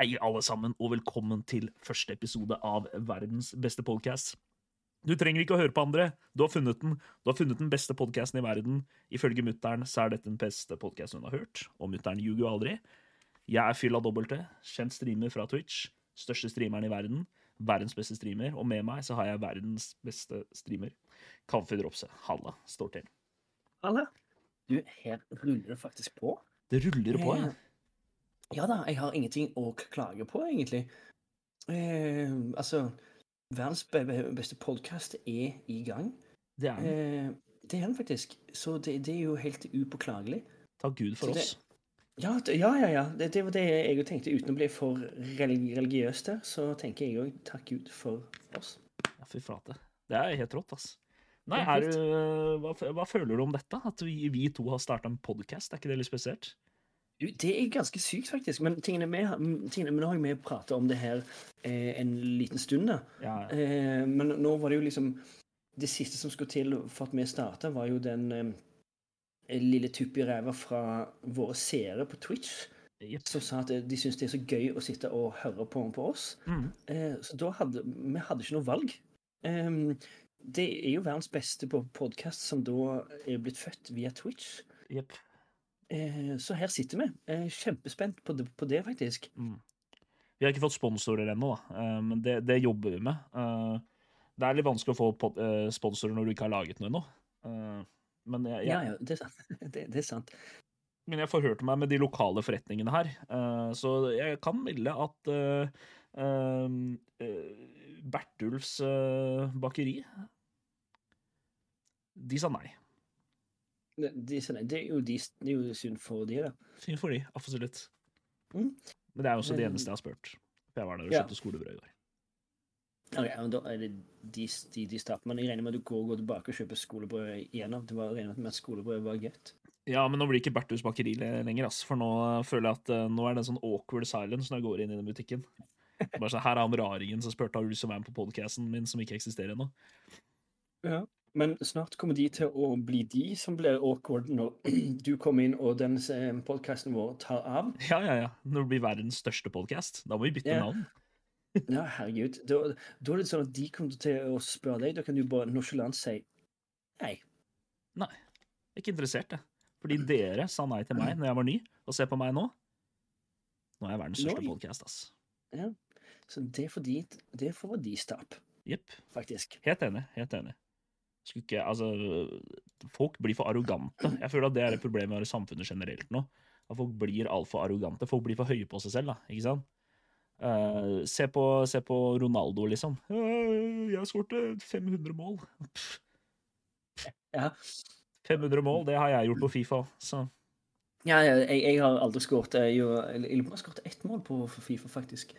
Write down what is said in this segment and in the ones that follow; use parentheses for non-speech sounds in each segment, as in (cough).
Hei, alle sammen, og velkommen til første episode av verdens beste podcast. Du trenger ikke å høre på andre. Du har funnet den. Du har funnet den beste podcasten i verden. Ifølge mutter'n så er dette den beste podcasten hun har hørt, og mutter'n ljuger jo aldri. Jeg er Fylla Dobbelte, kjent streamer fra Twitch. Største streameren i verden. Verdens beste streamer. Og med meg så har jeg verdens beste streamer. Kaffe Dropse. Halla, står til. Halla. Du, her ruller det faktisk på. Det ruller på, ja. Ja da, jeg har ingenting å klage på, egentlig. Eh, altså Verdens be be beste podkast er i gang. Det er den. Eh, det er den faktisk. Så det, det er jo helt upåklagelig. Takk Gud for det- oss. Ja, ja, ja. ja. Det, det var det jeg jo tenkte. Uten å bli for religi religiøs der, så tenker jeg òg takk Gud for oss. Ja, fy flate. Det er helt rått, ass. Nei, er hva, hva føler du om dette? At vi, vi to har starta en podkast? Er ikke det litt spesielt? Det er ganske sykt, faktisk. Men tingene vi, tingene, nå har vi prata om det her eh, en liten stund. da. Ja, Eh, men nå var det jo liksom Det siste som skulle til for at vi starta, var jo den eh, lille tupp i ræva fra våre seere på Twitch, Yep. som sa at eh, de syns det er så gøy å sitte og høre på, på oss. Mm. Eh, så da hadde vi hadde ikke noe valg. Em, det er jo verdens beste på podkast som da er blitt født via Twitch. Jepp. Eh, så her sitter vi. Eh, kjempespent på det, på det faktisk. Mm. Vi har ikke fått sponsorer ennå, eh, men det, det jobber vi med. Det er litt vanskelig å få sponsorer når du ikke har laget noe ennå. Men jeg, Ja, jeg, ja, det er sant. (laughs) Det, det er sant. men jeg forhørte meg med de lokale forretningene her, så jeg kan melde at Bertulfs bakeri De sa nei. Det, det, det, er jo de, det er jo synd for de, da. Synd for de, absolutt. Mm. Men det er også det eneste jeg har spurt. For jeg var der og ja. kjøpte skolebrød i går. Ok, men da er det de, de, de starter. Men jeg regner med at du går, går tilbake og kjøper skolebrød igjen. Det var regnet med at skolebrød var gøtt. Ja, men nå blir det ikke Berthus bakeri lenger, ass. For nå føler jeg at eh, nå er det en sånn awkward silence når jeg går inn i den butikken. Bare sånn, Her er han raringen som spurte har du som er med på podcasten min, som ikke eksisterer ennå. Ja. Men snart kommer de til å bli de som blir awkward når (clears throat) du kommer inn og den podkasten vår tar av. (laughs) Ja, ja, ja. Når det blir verdens største podkast. Da må vi bytte Ja. navn. (laughs) Ja, herregud. Da, da er det sånn at de kommer til å spørre deg. Da kan du bare nonchalant si nei. Nei. Jeg er ikke interessert, jeg. Fordi (clears throat) dere sa nei til meg når jeg var ny, og se på meg nå. Nå er jeg verdens største podkast, ass. Så det er for de, det er for de stapp, Jepp. faktisk. Helt enig. Helt enig. Skulle ikke Altså, folk blir for arrogante. Jeg føler at det er et problem i samfunnet generelt nå. At folk blir altfor arrogante. Folk blir for høye på seg selv, da. Ikke sant? Uh, se, på, se på Ronaldo, liksom. Uh, Jeg skårte 500 mål. Pff, Ja. 500 mål, det har jeg gjort på Fifa, så Ja, jeg, jeg har aldri skåret Jeg jeg lurer på om jeg har skåret ett mål på Fifa, faktisk.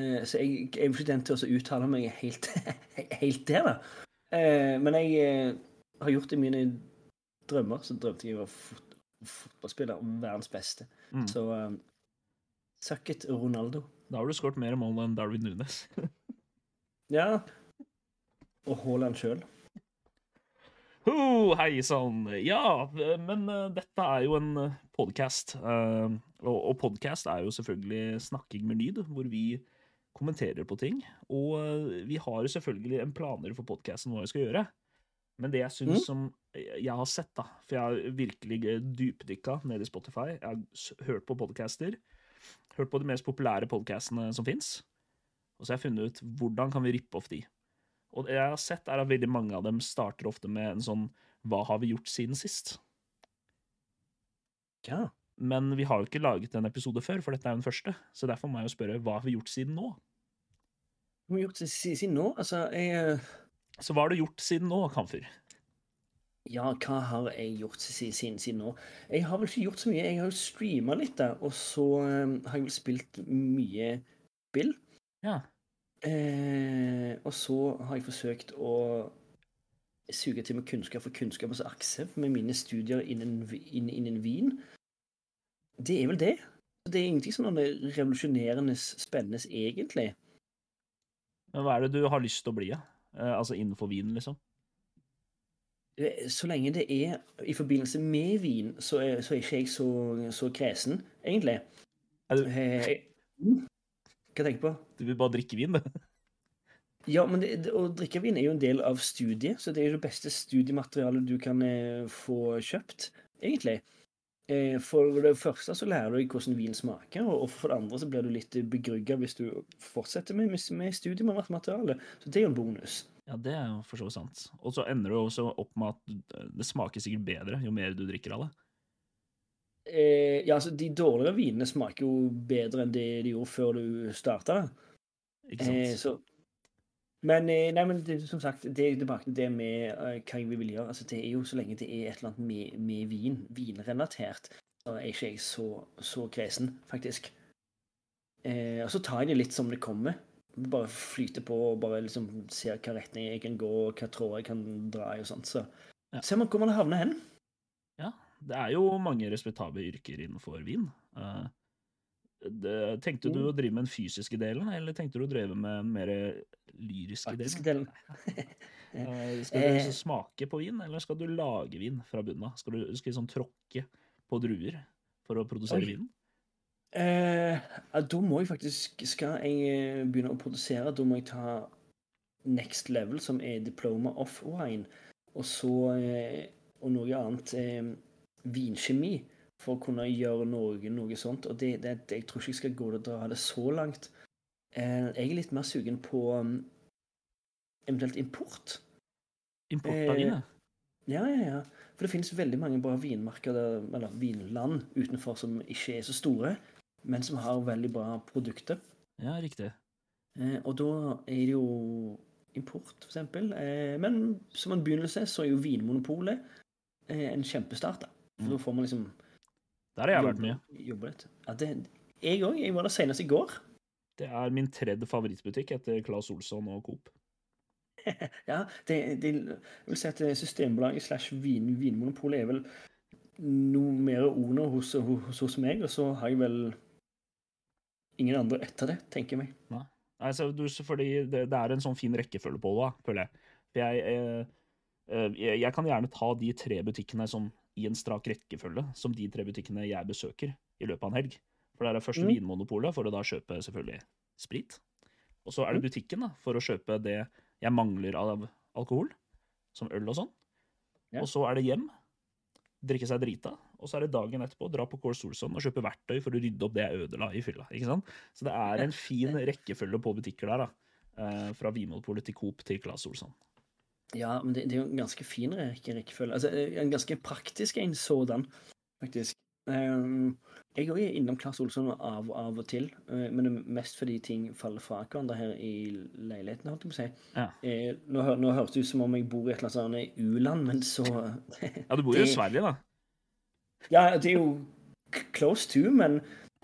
Uh, så jeg, jeg er ikke den til å uttale meg helt, (laughs) helt der, da. Eh, men jeg eh, har gjort det i mine drømmer. Så drømte jeg å være fot fotballspiller, verdens beste. mm. Så um, suck it, Ronaldo. Da har du skåret mer mål enn Darwin Nunes. (laughs) Ja. Og Haaland sjøl. Ho, hei sann. Ja, men uh, dette er jo en podkast. og og podkast er jo selvfølgelig snakking med lyd, hvor vi kommenterer på ting. Og eh, vi har jo selvfølgelig en planer for podkasten hva vi skal gjøre. Men det jeg syns Mm. som jeg har sett, da For jeg har virkelig eh, dypdykka ned i Spotify. Jeg har hørt på podcaster. Hørt på de mest populære podcastene som fins. Og så har jeg funnet ut hvordan kan vi rippe off de. Og det jeg har sett, er at veldig mange av dem starter ofte med en sånn Hva har vi gjort siden sist? Ja. Men vi har jo ikke laget en episode før, for dette er jo den første. Så derfor må jeg jo spørre hva har vi gjort siden nå? Hva har vi gjort siden nå? Altså, jeg eh, Så hva har du gjort siden nå, Kamfer? Ja, hva har jeg gjort siden, siden nå? Jeg har vel ikke gjort så mye. Jeg har jo streama litt, da, og så eh, har jeg vel spilt mye spill. Ja. Eh, og så har jeg forsøkt å suge til meg kunnskap for kunnskapens akse med mine studier innen, innen, innen vin. Det er vel det. Det er ingenting sånn revolusjonerende spennende, egentlig. Men hva er det du har lyst til å bli, da? Ja? altså innenfor vin, liksom? Eh, Så lenge det er i forbindelse med vin, så er, så er ikke jeg så, så kresen, egentlig. Er du, Eh, Hva tenker du på? Du vil bare drikke vin, du. (laughs) Ja, men det, det, å drikke vin er jo en del av studiet, så det er jo det beste studiematerialet du kan eh, få kjøpt, egentlig. Eh, for det første så lærer du deg hvordan vin smaker, og for det andre så blir du litt begrygga hvis du fortsetter med, med studiemateriale. Så det er jo en bonus. Ja, det er jo for så vidt sant. Og så ender du også opp med at det smaker sikkert bedre jo mer du drikker av det. Eh, ja, altså, de dårligere vinene smaker jo bedre enn det de gjorde før du starta. Ikke sant? Eh, så Men, eh, nei, men det, som sagt, det er tilbake til det med uh, hva vi vil gjøre. Altså, det er jo så lenge det er et eller annet med, med vin, vinrelatert, så er ikke jeg så, så kresen, faktisk. Eh, og så tar jeg det litt som det kommer. Bare flyter på og bare liksom ser hva retning jeg kan gå, og hva tråd jeg kan dra i og sånt. Så Ja. ser man hvor man havner hen. Ja, det er jo mange respektable yrker innenfor vin. Eh, det, tenkte du å drive med den fysiske delen, eller tenkte du å drive med den mer lyriske Faktisk delen? delen. (laughs) (laughs) Eh, skal du Eh. liksom smake på vin, eller skal du lage vin fra bunnen av? Skal du skal sånn tråkke på druer for å produsere Oi. vinen? Eh, da må jeg faktisk Skal jeg begynne å produsere, da må jeg ta next level, som er diploma of wine, og så Og noe annet eh, vinkjemi, for å kunne gjøre noe, noe sånt. Og det, det, jeg tror ikke jeg skal gå og dra det så langt. Eh, jeg er litt mer sugen på um, eventuelt import. Import Eh, av ja. Ja, ja, ja. For det finnes veldig mange bra vinmarker, der, eller vinland utenfor, som ikke er så store, men som har veldig bra produkter. Ja, riktig. Eh, og da er det jo import, for eksempel. Eh, men som en begynnelse så er jo Vinmonopolet eh, en kjempestart. da. For Mm. da får man liksom Der har jeg vært mye. jobbe litt. Ja, det, jeg òg. Jeg var der senest i går. Det er min tredje favorittbutikk etter Claes Olsson og Coop. (laughs) Ja, det, det, jeg vil si at Systembolaget slash vin, Vinmonopolet er vel noe mer under hos, hos, hos meg, og så har jeg vel ingen andre etter det, tenker jeg meg. Nei, så du, fordi det, det er en sånn fin rekkefølge på det, føler jeg. For jeg, eh, eh, jeg, jeg kan gjerne ta de tre butikkene sånn i en strak rekkefølge, som de tre butikkene jeg besøker i løpet av en helg. For det er først Mm. Vinmonopolet, for å da kjøpe selvfølgelig sprit. Og så er Mm. det butikken, da, for å kjøpe det jeg mangler av alkohol, som øl og sånn. Ja. Og så er det hjem, drikke seg drita, og så er det dagen etterpå dra på Kål Solsson og kjøpe verktøy for å rydde opp det jeg ødela i fylla. ikke sant? Så det er en fin rekkefølge på butikker der, da. Eh, fra Vinmonopolet til Coop til Claes Olsson. Ja, men det, det er jo en ganske fin rekke, rekkefølge. Altså, eh, en ganske praktisk en sådan, faktisk. Um, jeg òg er innom Klass Olsson av, av og til, eh, men det er mest fordi ting faller fra hverandre her i leiligheten, holdt jeg på å si. Ja. Eh, nå, nå høres det ut som om jeg bor i et eller annet sånt u-land, men så Ja, du bor jo i (laughs) Sverige, da. Ja, det er jo close to, men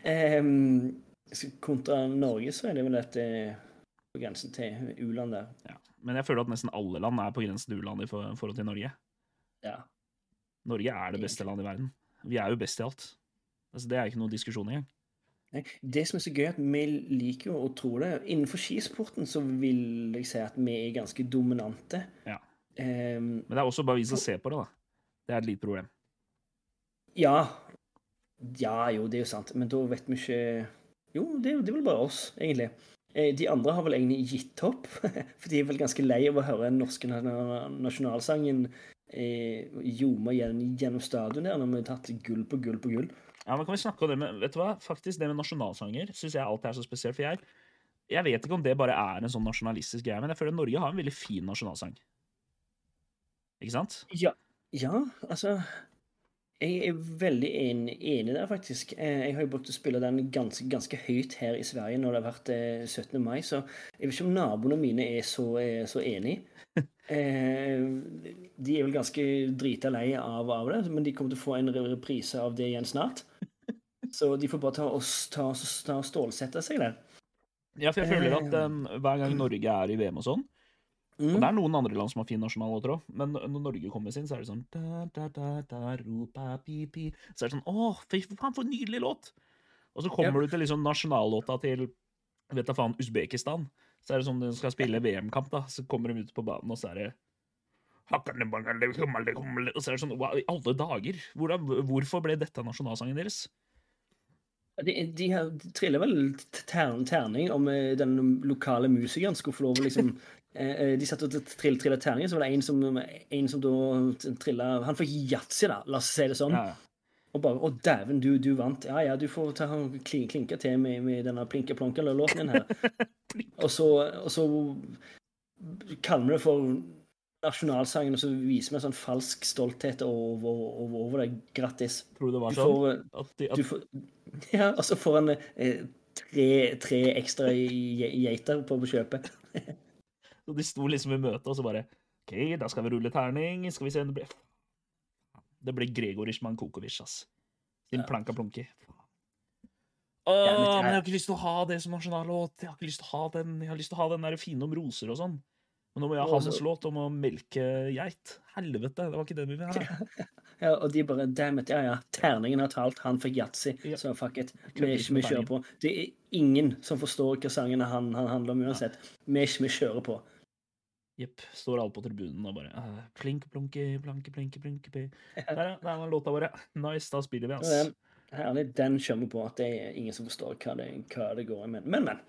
ehm, kontra Norge så er det vel et på grensen til u-land der. Ja. Men jeg føler at nesten alle land er på grensen til u-land i forhold til Norge. Ja. Norge er det beste landet i verden. Vi er jo best i alt. Altså, det er ikke noen diskusjon engang. Det som er så gøy, er at vi liker jo å tro det. Innenfor skisporten så vil jeg si at vi er ganske dominante. Ja. Um, Men det er også bare vi som ser på det, da. Det er et lite problem. ja. Ja, jo, det er jo sant, men da vet vi ikke Jo, det det er vel bare oss, egentlig. Eh, De andre har vel egentlig gitt opp, (laughs) for de er vel ganske lei av å høre den norske nasjonalsangen eh, ljome gjennom, stadion der, når vi har tatt gull på gull på gull. Ja, men kan vi snakke om det med Vet du hva? Faktisk, det med nasjonalsanger syns jeg alltid er så spesielt. For jeg, jeg vet ikke om det bare er en sånn nasjonalistisk greie, men jeg føler Norge har en veldig fin nasjonalsang. Ikke sant? Ja, ja altså Jeg er veldig enig, der, faktisk. Eh, Jeg har jo brukt å spille den ganske, ganske høyt her i Sverige når det har vært eh, 17. mai, så jeg vet ikke om naboene mine er så, er så enig. (laughs) Eh, De er vel ganske drita lei av, av det, men de kommer til å få en reprise av det igjen snart. (laughs) Så de får bare ta og, ta, ta stålsette seg der. Ja, for jeg føler at eh, hver gang Norge er i VM og sånn Og Mm. det er noen andre land som har fin nasjonallåt òg, men når Norge kommer sin, så er det sånn da, da, da, da, ropa, pi, pi. Så er det sånn Å, fy faen, for en nydelig låt! Og så kommer du til liksom nasjonallåta til vet da faen, Usbekistan. Så er det sånn de skal spille VM-kamp, da. Så kommer de ut på banen, og så er det Og så er det sånn I alle dager! Hvordan, hvorfor ble dette nasjonalsangen deres? De, de, har- de triller vel tern, terning om eh, den lokale musikeren skulle få lov å liksom (laughs) eh, eh, De satt og trill, trilla terninger, så var det en som, en som da trilla Han fikk yatzy, da, la oss si det sånn. Ja. Og bare 'Å, dæven, du, du vant'. Ja ja, du får ta klin, klinke til med, med denne plinke-plonke-låten din her. (laughs) og, så, og så kaller vi det for nasjonalsangen, og så viser vi en sånn falsk stolthet over, over, over det. Grattis. Tror du det Du var sånn? får, At de, du får (laughs) Ja, og så får han eh, tre, tre ekstra ge- geiter på kjøpet. (laughs) og de sto liksom i møte, og så bare OK, da skal vi rulle terning. Skal vi se Det ble Det ble Gregorish Mankokovic, ass. Din Ja. planka plonki. Å, Åh, men men jeg har ikke lyst til å ha det som nasjonallåt. Jeg har ikke lyst til å ha den Jeg har lyst til å ha den der fine om roser og sånn. Men nå må jeg ha hans låt om å melke geit. Helvete, det var ikke det vi ville ha. (laughs) Ja, og de bare Damn it, ja ja, terningen har talt, han fikk yatzy, Ja. så fuck it. Vi, er ikke vi kjører på. Det er ingen som forstår hva sangene han, han handler om uansett. Vi, er ikke vi kjører på. Jepp. Står alle på tribunen og bare uh, Plink, plonki, planke, plinke, plinke, pi. Der, ja. Der er låta vår. Nice, da spiller vi, ass. Herlig, den kjører vi på. At det er ingen som forstår hva det, hva det går i. Men, men. men.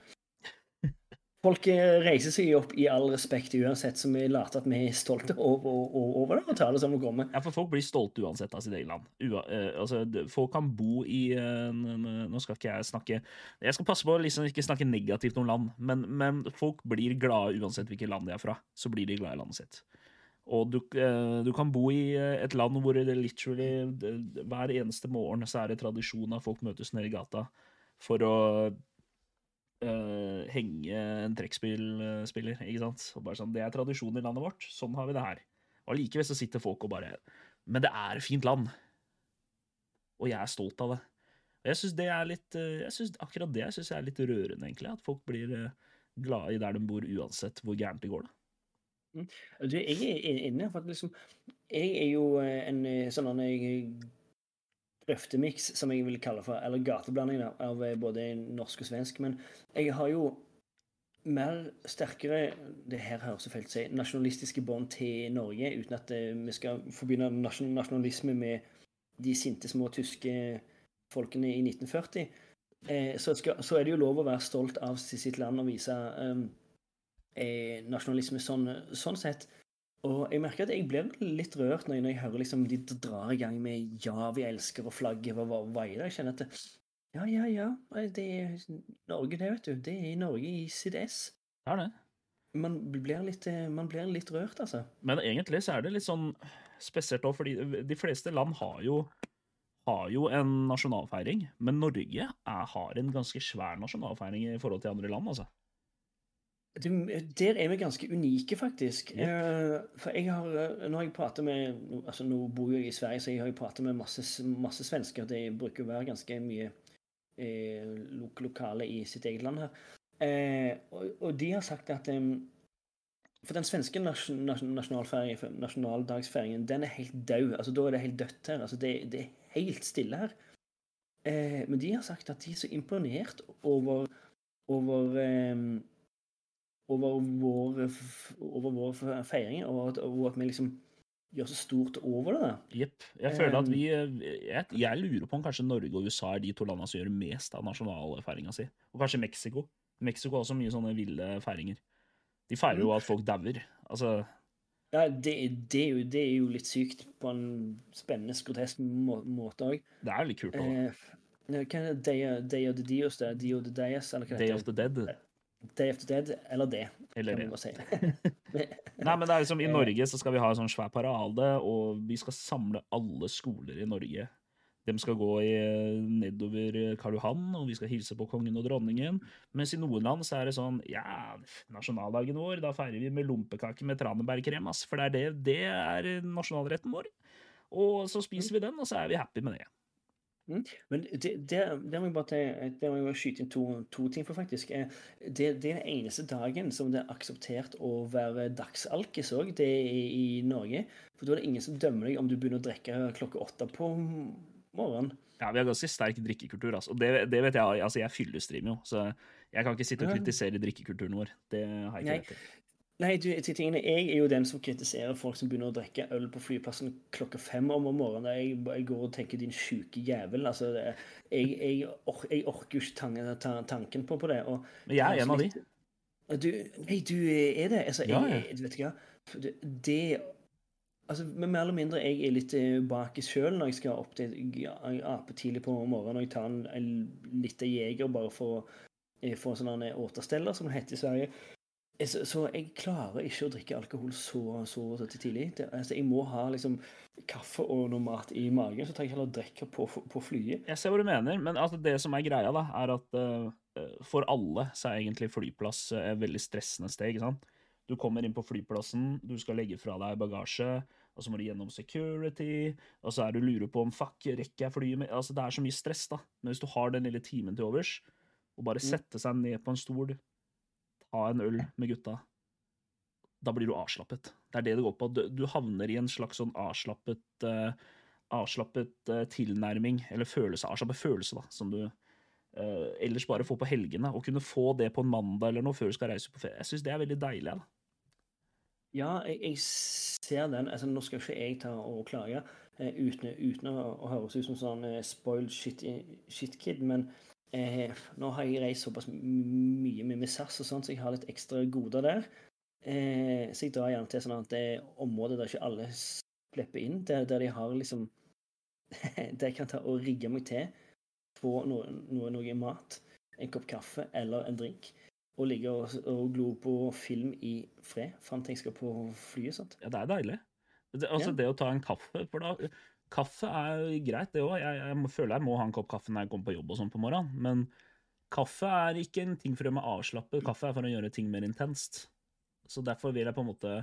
Folk eh, reiser seg opp i all respekt uansett, så vi later at vi er stolte over, over, over det og tar det som det kommer. Ja, for folk blir stolte uansett av sitt eget land. Ua, uh, altså, folk kan bo i n- Nå skal ikke jeg snakke Jeg skal passe på å liksom ikke snakke negativt om land, men, men folk blir glade uansett hvilket land de er fra. Så blir de glade i landet sitt. Og du, du kan bo i et land hvor det literally hver eneste morgen så er det tradisjon at folk møtes nede i gata for å eh, henge en trekkspillspiller, ikke sant? Sånn, Det er tradisjon i landet vårt. Sånn har vi det her. Og allikevel så sitter folk og bare Men det er et fint land. Og jeg er stolt av det. Og jeg synes det er litt eh, jeg synes, Akkurat det synes jeg er litt rørende, egentlig. At folk blir eh, glade i der de bor, uansett hvor gærent det går. da. Du, jeg er inne for at liksom Jeg er jo en sånn grøftemiks, som jeg vil kalle for, eller gateblanding av eh, både norsk og svensk. Men jeg har jo mer sterkere Det her høres så feil å si nasjonalistiske bånd til Norge, uten at eh, vi skal forbinde nasjonalisme med de sinte små tyske folkene i 1940. Eh, så, skal, så er det jo lov å være stolt av sitt land og vise eh, nasjonalisme sånn, sånn sett. Og jeg merker at jeg blir litt rørt når jeg, når jeg hører liksom de drar i gang med 'ja, vi elsker' og flagget er det? Jeg kjenner at det, ja, ja, ja, det er Norge, det, vet du. Det er Norge i sitt ess. Det er det. Man blir litt, eh, man blir litt rørt, altså. Men egentlig så er det litt sånn spesielt òg, fordi de fleste land har jo, har jo en nasjonalfeiring. Men Norge er, har en ganske svær nasjonalfeiring i forhold til andre land, altså. Du, der er vi ganske unike, faktisk. Yep. Eh, for jeg har eh, Nå har jeg pratet med altså Nå bor jeg i Sverige, så jeg har pratet med masse, masse svensker. Det bruker å være ganske mye eh, lok lokale i sitt eget land her. Eh, og, og de har sagt at em, For den svenske nasjon, nasjon, nasjonaldagsfeiringen, den er helt død. Altså, da er det helt dødt her. Altså, det, det er helt stille her. Eh, men de har sagt at de er så imponert over over over vår, over vår feiring, og at, og at vi liksom gjør så stort over det. Jepp. Jeg føler at vi jeg, jeg lurer på om kanskje Norge og USA er de to landene som gjør mest av nasjonalfeiringa si. Og kanskje Mexico. Mexico har også mye sånne ville feiringer. De feirer Mm. jo at folk dauer. Altså, Ja, det, det, er jo, det er jo litt sykt på en spennende, grotesk må, måte òg. det er litt kult. òg. Eh, hva er det? Day, Day of the Dios? Day of the Dias? Eller hva Day of the Dead. Day the Dead, eller det, Eller det. si. (laughs) Nei, men det er liksom I Eh. (laughs) Norge så skal vi ha en sånn svær parade, og vi skal samle alle skoler i Norge. De skal gå i, nedover Karl Johan, og vi skal hilse på kongen og dronningen. Mens i noen land så er det sånn Ja, nasjonaldagen vår, da feirer vi med lompekake med tranebærkrem, ass. For det er det, det er nasjonalretten vår. Og så spiser vi den, og så er vi happy med det. Men det, det, det må jeg bare det må jeg bare skyte inn to, to ting for, faktisk. Eh, Det, det er den eneste dagen som det er akseptert å være dagsalkis òg, det er i, i Norge. For da er det ingen som dømmer deg om du begynner å drikke klokka åtte på morgenen. Ja, vi har ganske sterk drikkekultur, altså. Og det, det vet jeg, altså jeg fyllestreamer jo, så jeg kan ikke sitte og kritisere drikkekulturen vår. Det har jeg Nei. ikke rett til. Nei, du, til tingene, jeg er jo den som kritiserer folk som begynner å drikke øl på flyplassen klokka fem om morgenen. Jeg, jeg går og tenker 'din sjuke jævel'. Altså, det, jeg, jeg, or, jeg, orker jo ikke tanken, ta, tanken på, på det. Og, Men jeg er en av de. Du, nei, du er det. Altså, Ja, jeg, ja. du vet ikke. Det, det Altså, mer eller mindre jeg er litt eh, baki sjøl når jeg skal opp til Ape apetidlig på morgenen og jeg tar en, en liten jeger bare for å eh, få en sånn återsteller, som det heter i Sverige. Så, så jeg klarer ikke å drikke alkohol så, så, så tidlig. Det, altså, jeg må ha liksom kaffe og noe mat i magen, så tar jeg heller drikke på, på flyet. Jeg ser hva du mener, men altså det som er greia, da, er at uh, for alle så er egentlig flyplass eh, et veldig stressende ikke sant? Du kommer inn på flyplassen, du skal legge fra deg bagasje, og så må du gjennom security, og så er du lurer på om fuck, rekker jeg flyet med Altså, det er så mye stress, da. Men hvis du har den lille timen til overs, og bare Mm. sette seg ned på en stol, ta en øl med gutta, da blir du avslappet. Det er det det går på. Du, havner i en slags sånn avslappet uh, avslappet uh, tilnærming, eller følelse, avslappet følelse, da, som du uh, ellers bare får på helgene. Å kunne få det på en mandag eller noe før du skal reise på ferie, jeg syns det er veldig deilig. Da. Ja, jeg, jeg ser den. altså Nå skal ikke jeg ta og klage uh, uten, uten å, å høres ut som sånn uh, spoiled shit, kid, men eh, nå har jeg reist såpass mye med, SAS og sånt, så jeg har litt ekstra goder der. Eh, så jeg drar gjerne til sånn at det er områder der ikke alle slipper inn, der, der de har liksom (laughs) Der jeg kan ta og rigge meg til, få noe, noe, noe mat, en kopp kaffe eller en drink og ligge og, og glo på film i fred fram til jeg skal på flyet. sånt. Ja, det er deilig. Det, altså, Ja. det å ta en kaffe for da, Kaffe er greit, det òg. Jeg, jeg føler jeg må ha en kopp kaffe når jeg kommer på jobb og sånn på morgenen. Men kaffe er ikke en ting for å avslappet. Kaffe er for å gjøre ting mer intenst. Så derfor vil jeg på en måte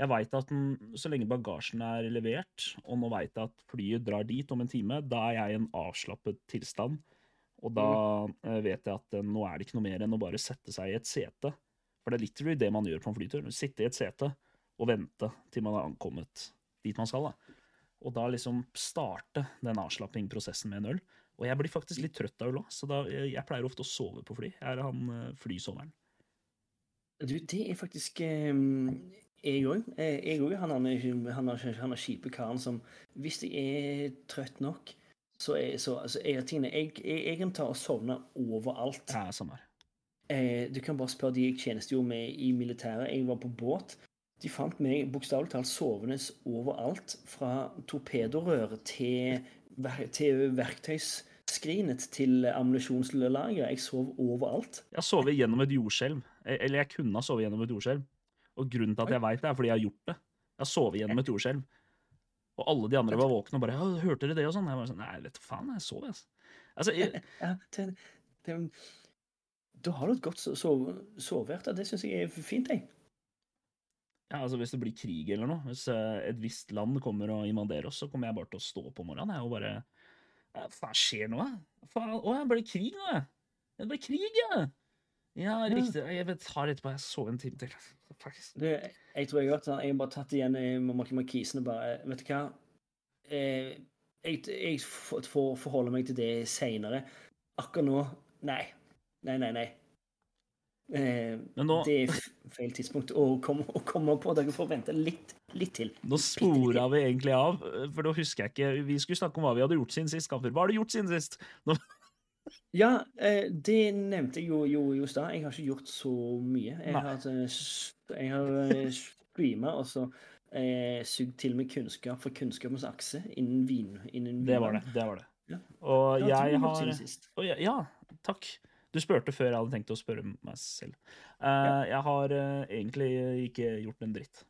Jeg veit at den, så lenge bagasjen er levert, og nå veit jeg at flyet drar dit om en time, da er jeg i en avslappet tilstand. Og da eh, vet jeg at eh, nå er det ikke noe mer enn å bare sette seg i et sete. For det er literally det man gjør på en flytur. Sitte i et sete og vente til man har ankommet dit man skal. da. Og da liksom starte den avslappingprosessen med en øl. Og jeg blir faktisk litt trøtt av øl òg, så da, jeg, jeg pleier ofte å sove på fly. Jeg er han eh, flysoveren. Du, det er faktisk eh, jeg òg. Jeg òg. Han, han, han, han kjipe karen som Hvis jeg er trøtt nok, så er så, altså, jeg, jeg, jeg, jeg kan ta og sovne overalt. Ja, samme her. Eh, du kan bare spørre de jeg tjenestegjorde med i militæret. Jeg var på båt. De fant meg bokstavelig talt sovende overalt. Fra torpedorør til, til verktøysskrinet til ammunisjonslageret. Jeg sov overalt. Jeg har sovet gjennom et jordskjelv. Eh, Eller jeg kunne ha sovet gjennom et jordskjelv. Og grunnen til at jeg veit det, er fordi jeg har gjort det. Jeg har sovet gjennom et jordskjelv. Og alle de andre var våkne og bare ja, 'Hørte dere det?' og sånn. Jeg bare sånn Nei, vet du faen, jeg sov, jeg. Altså, jeg, (laughs) Ja, det, det, da har du et godt so- sove- sovehjerte. Det syns jeg er fint, jeg. Ja, altså, hvis det blir krig eller noe, hvis eh, et visst land kommer og invaderer oss, så kommer jeg bare til å stå på morgenen jeg, og bare Hva faen skjer nå? Faen, å, jeg ble krig nå, jeg. Det ble krig, ja. Ja, riktig. Jeg vet, tar etterpå. Jeg så en time til. Faktisk. Du, jeg tror jeg har, sånn, jeg har bare tatt igjen i markisen og bare Vet du hva? Eh, jeg, jeg får forholde meg til det seinere. Akkurat nå Nei. Nei, nei, nei. Eh, nå- Det er feil tidspunkt å komme, å komme på. Dere får vente litt, litt til. Nå spora vi egentlig av, for da husker jeg ikke Vi skulle snakke om hva vi hadde gjort siden sist. Kamper. Hva har du gjort siden sist? Nå, Ja, eh, det nevnte jeg jo, jo jo stad. Jeg har ikke gjort så mye. Jeg Nei. har, eh, jeg har eh, streama og så eh, sugd til meg kunnskap for kunnskapens akse innen vin. Innen det var det. det var det. Ja. Og Ja, jeg har sist. Ja, ja, takk. Du spurte før jeg hadde tenkt å spørre meg selv. Eh, Jeg har uh, egentlig ikke gjort en dritt.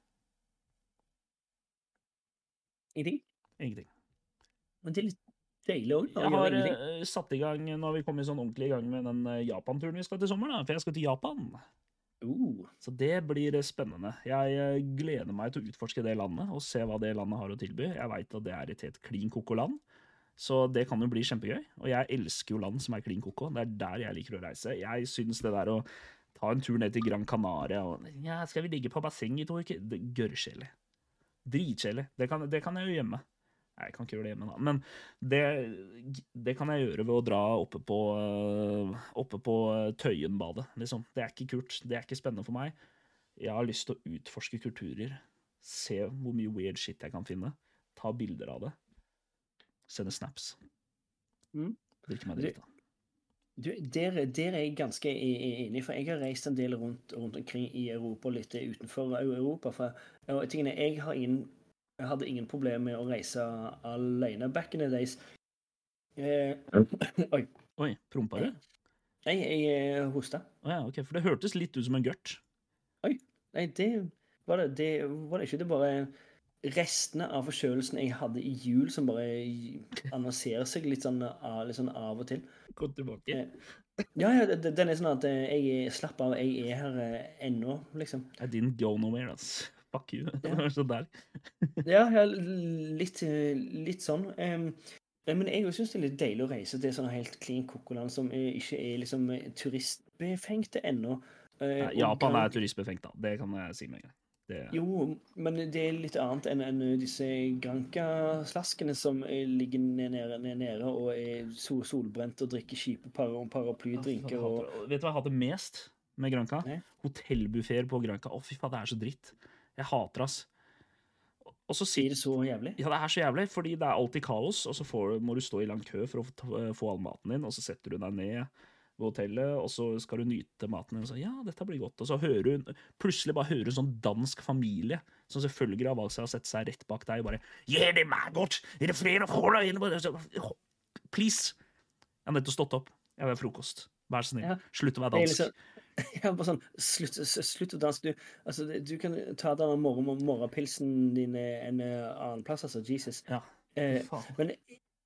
Ingenting? Ingenting. Men det er litt deilig òg. Jeg har uh, satt i gang, Nå har vi kommet sånn ordentlig i gang med den Japan-turen vi skal til sommeren. da, For jeg skal til Japan. uh, Så det blir spennende. Jeg gleder meg til å utforske det landet og se hva det landet har å tilby. Jeg veit at det er et helt klin koko-land, så det kan jo bli kjempegøy. Og jeg elsker jo land som er klin koko. Det er der jeg liker å reise. Jeg syns det der å ta en tur ned til Gran Canaria og ja, skal vi ligge på basseng i to uker? Er Gørrkjedelig. Dritkjedelig. Det, det kan jeg jo gjemme. Nei, jeg kan ikke gjøre det hjemme, da. Men det, det kan jeg gjøre ved å dra oppe på, øh, oppe på øh, Tøyenbadet, liksom. Det er ikke kult. Det er ikke spennende for meg. Jeg har lyst til å utforske kulturer. Se hvor mye weird shit jeg kan finne. Ta bilder av det. Sende snaps. Mm. Virker meg Det- da. Du, der, der er jeg ganske enig, for jeg har reist en del rundt, rundt omkring i Europa og litt utenfor Europa. For og tingene, jeg, har ingen, jeg hadde ingen problemer med å reise alene back in the days. Eh, (coughs) oi. Oi, prompa du? Nei, jeg eh, hosta. Oh, ja, ok, for det hørtes litt ut som en gørt. Nei, det var det, det var det ikke. Det bare restene av forkjølelsen jeg hadde i jul, som bare annonserer seg litt sånn, av, litt sånn av og til. Kom tilbake. Eh, Ja, ja, den er sånn at eh, jeg slapp av, jeg er her eh, ennå, liksom. I didn't go nowhere, ass. Fuck you. Var (laughs) så der. (laughs) Ja, ja litt, litt sånn. Men jeg syns det er litt deilig å reise til sånne helt clean kokoland som ikke er liksom turistbefengte ennå. Japan er turistbefengt, da. Det kan jeg si med en gang. Det, Jo, men det er litt annet enn enn disse Granca-slaskene som ligger nede, nede, nede, og er sol, solbrent og drikker kjipe par paraplydrinker og Vet du hva jeg hater mest med Granca? Nei. Hotellbuffeer på Granca. Å, fy faen, det er så dritt. Jeg hater ass. Og så Sier det så jævlig? Ja, det er så jævlig, fordi det er alltid kaos, og så får, må du stå i lang kø for å få, få all maten din, og så setter du deg ned ved hotellet, og så skal du nyte maten og så ja, dette blir godt, og så hører du plutselig bare hører hun sånn dansk familie, som selvfølgelig har valgt seg å sette seg rett bak deg, og bare ja, det er meg godt, er det flere forhold inn? Please! Jeg har nettopp stått opp. Jeg vil ha frokost. Vær så snill. Ja. Slutt å være dansk. liksom (laughs) ja, bare sånn, slutt, slutt å danske, Du, altså, du kan ta den morgenpilsen din en annen plass, altså. Jesus. Ja. Eh, men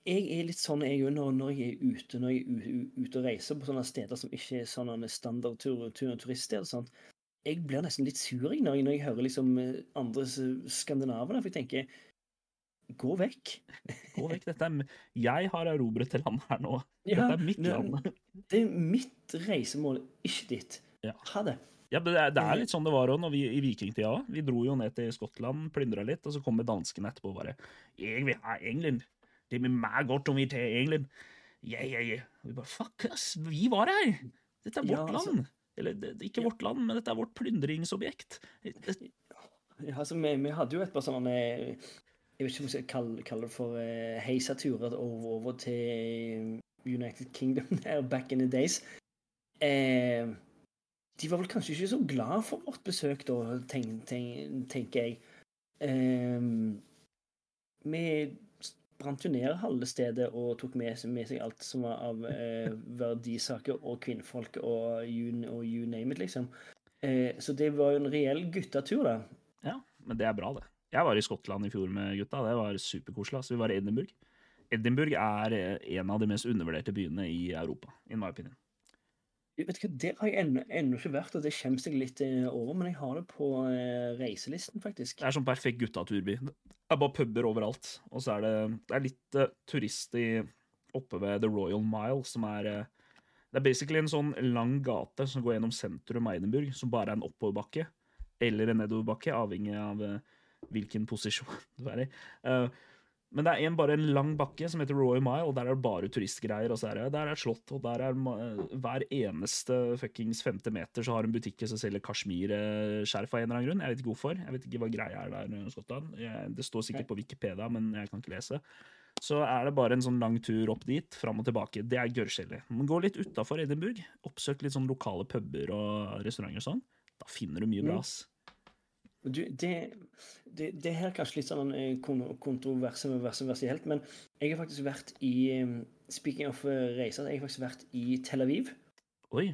jeg er litt sånn jeg òg når, når jeg er ute når jeg er ute og reiser på sånne steder som ikke er sånne standard tur. Jeg blir nesten litt sur når, jeg, når jeg hører liksom eh, andre skandinaver. for jeg tenker Gå vekk. Gå vekk. Dette er, jeg har erobret til landet her nå. Ja, Dette er mitt land. (laughs) Det er mitt reisemål, ikke ditt. Ja. Ha det. Ja, det er, det er litt sånn det var vi, i vikingtida. Vi dro jo ned til Skottland, plyndra litt, og så kommer danskene etterpå og bare 'Jeg vil ha England. Det blir meget godt om vi tar England.' Ja, ja, ja. Og vi bare 'Fuck us, vi var her! Dette er Ja, vårt altså- land.' Eller det, ikke vårt land, men dette er vårt plyndringsobjekt. Ja, altså, vi, vi hadde jo et par sånne Jeg vet ikke om jeg skal kalle, kalle det for uh, heisaturer over, over til United Kingdom (laughs) der back in the days. Eh, de var vel kanskje ikke så glad for vårt besøk da, tenk, tenk, tenker jeg. Eh, vi brant jo ned halve stedet og tok med, med seg alt som var av eh, verdisaker og kvinnfolk og you, og you name it, liksom. Eh, så det var jo en reell guttetur, da. Ja, men det er bra, det. Jeg var i Skottland i fjor med gutta. Det var superkoselig. Altså, vi var i Edinburgh. Edinburgh er eh, en av de mest undervurderte byene i Europa, in my opinion. Vet du hva, Der har jeg ennå ennå ikke vært, og det kommer jeg litt eh, over, men jeg har det på eh, reiselisten, faktisk. Det er sånn perfekt guttaturby. Det er bare puber overalt. Og så er det, det er litt uh, turist i, oppe ved The Royal Mile, som er uh, Det er basically en sånn lang gate som går gjennom sentrum av Edinburgh, som bare er en oppoverbakke eller en nedoverbakke, avhengig av uh, hvilken posisjon (laughs) du er i. Eh, men det er en, bare en lang bakke som heter Royal Mile, og der er det bare turistgreier. Og så er det, der er slott, og der er ma- hver eneste fuckings femte meter så har en butikk som selger kasjmirskjerf av en eller annen grunn. Jeg vet ikke hvorfor. Jeg vet ikke hva greia er der i Skottland. Jeg, det står sikkert på Wikipedia, men jeg kan ikke lese. Så er det bare en sånn lang tur opp dit, fram og tilbake. Det er gørrkjedelig. Men gå litt utafor Edinburgh, oppsøk litt sånn lokale puber og restauranter og sånn. Da finner du mye bra, Mm. ass. Du, det, det, det her er kanskje litt sånn eh, kon- kontroversielt, men jeg har faktisk vært i eh, Speaking of eh, reiser, jeg har faktisk vært i Tel Aviv. Oi.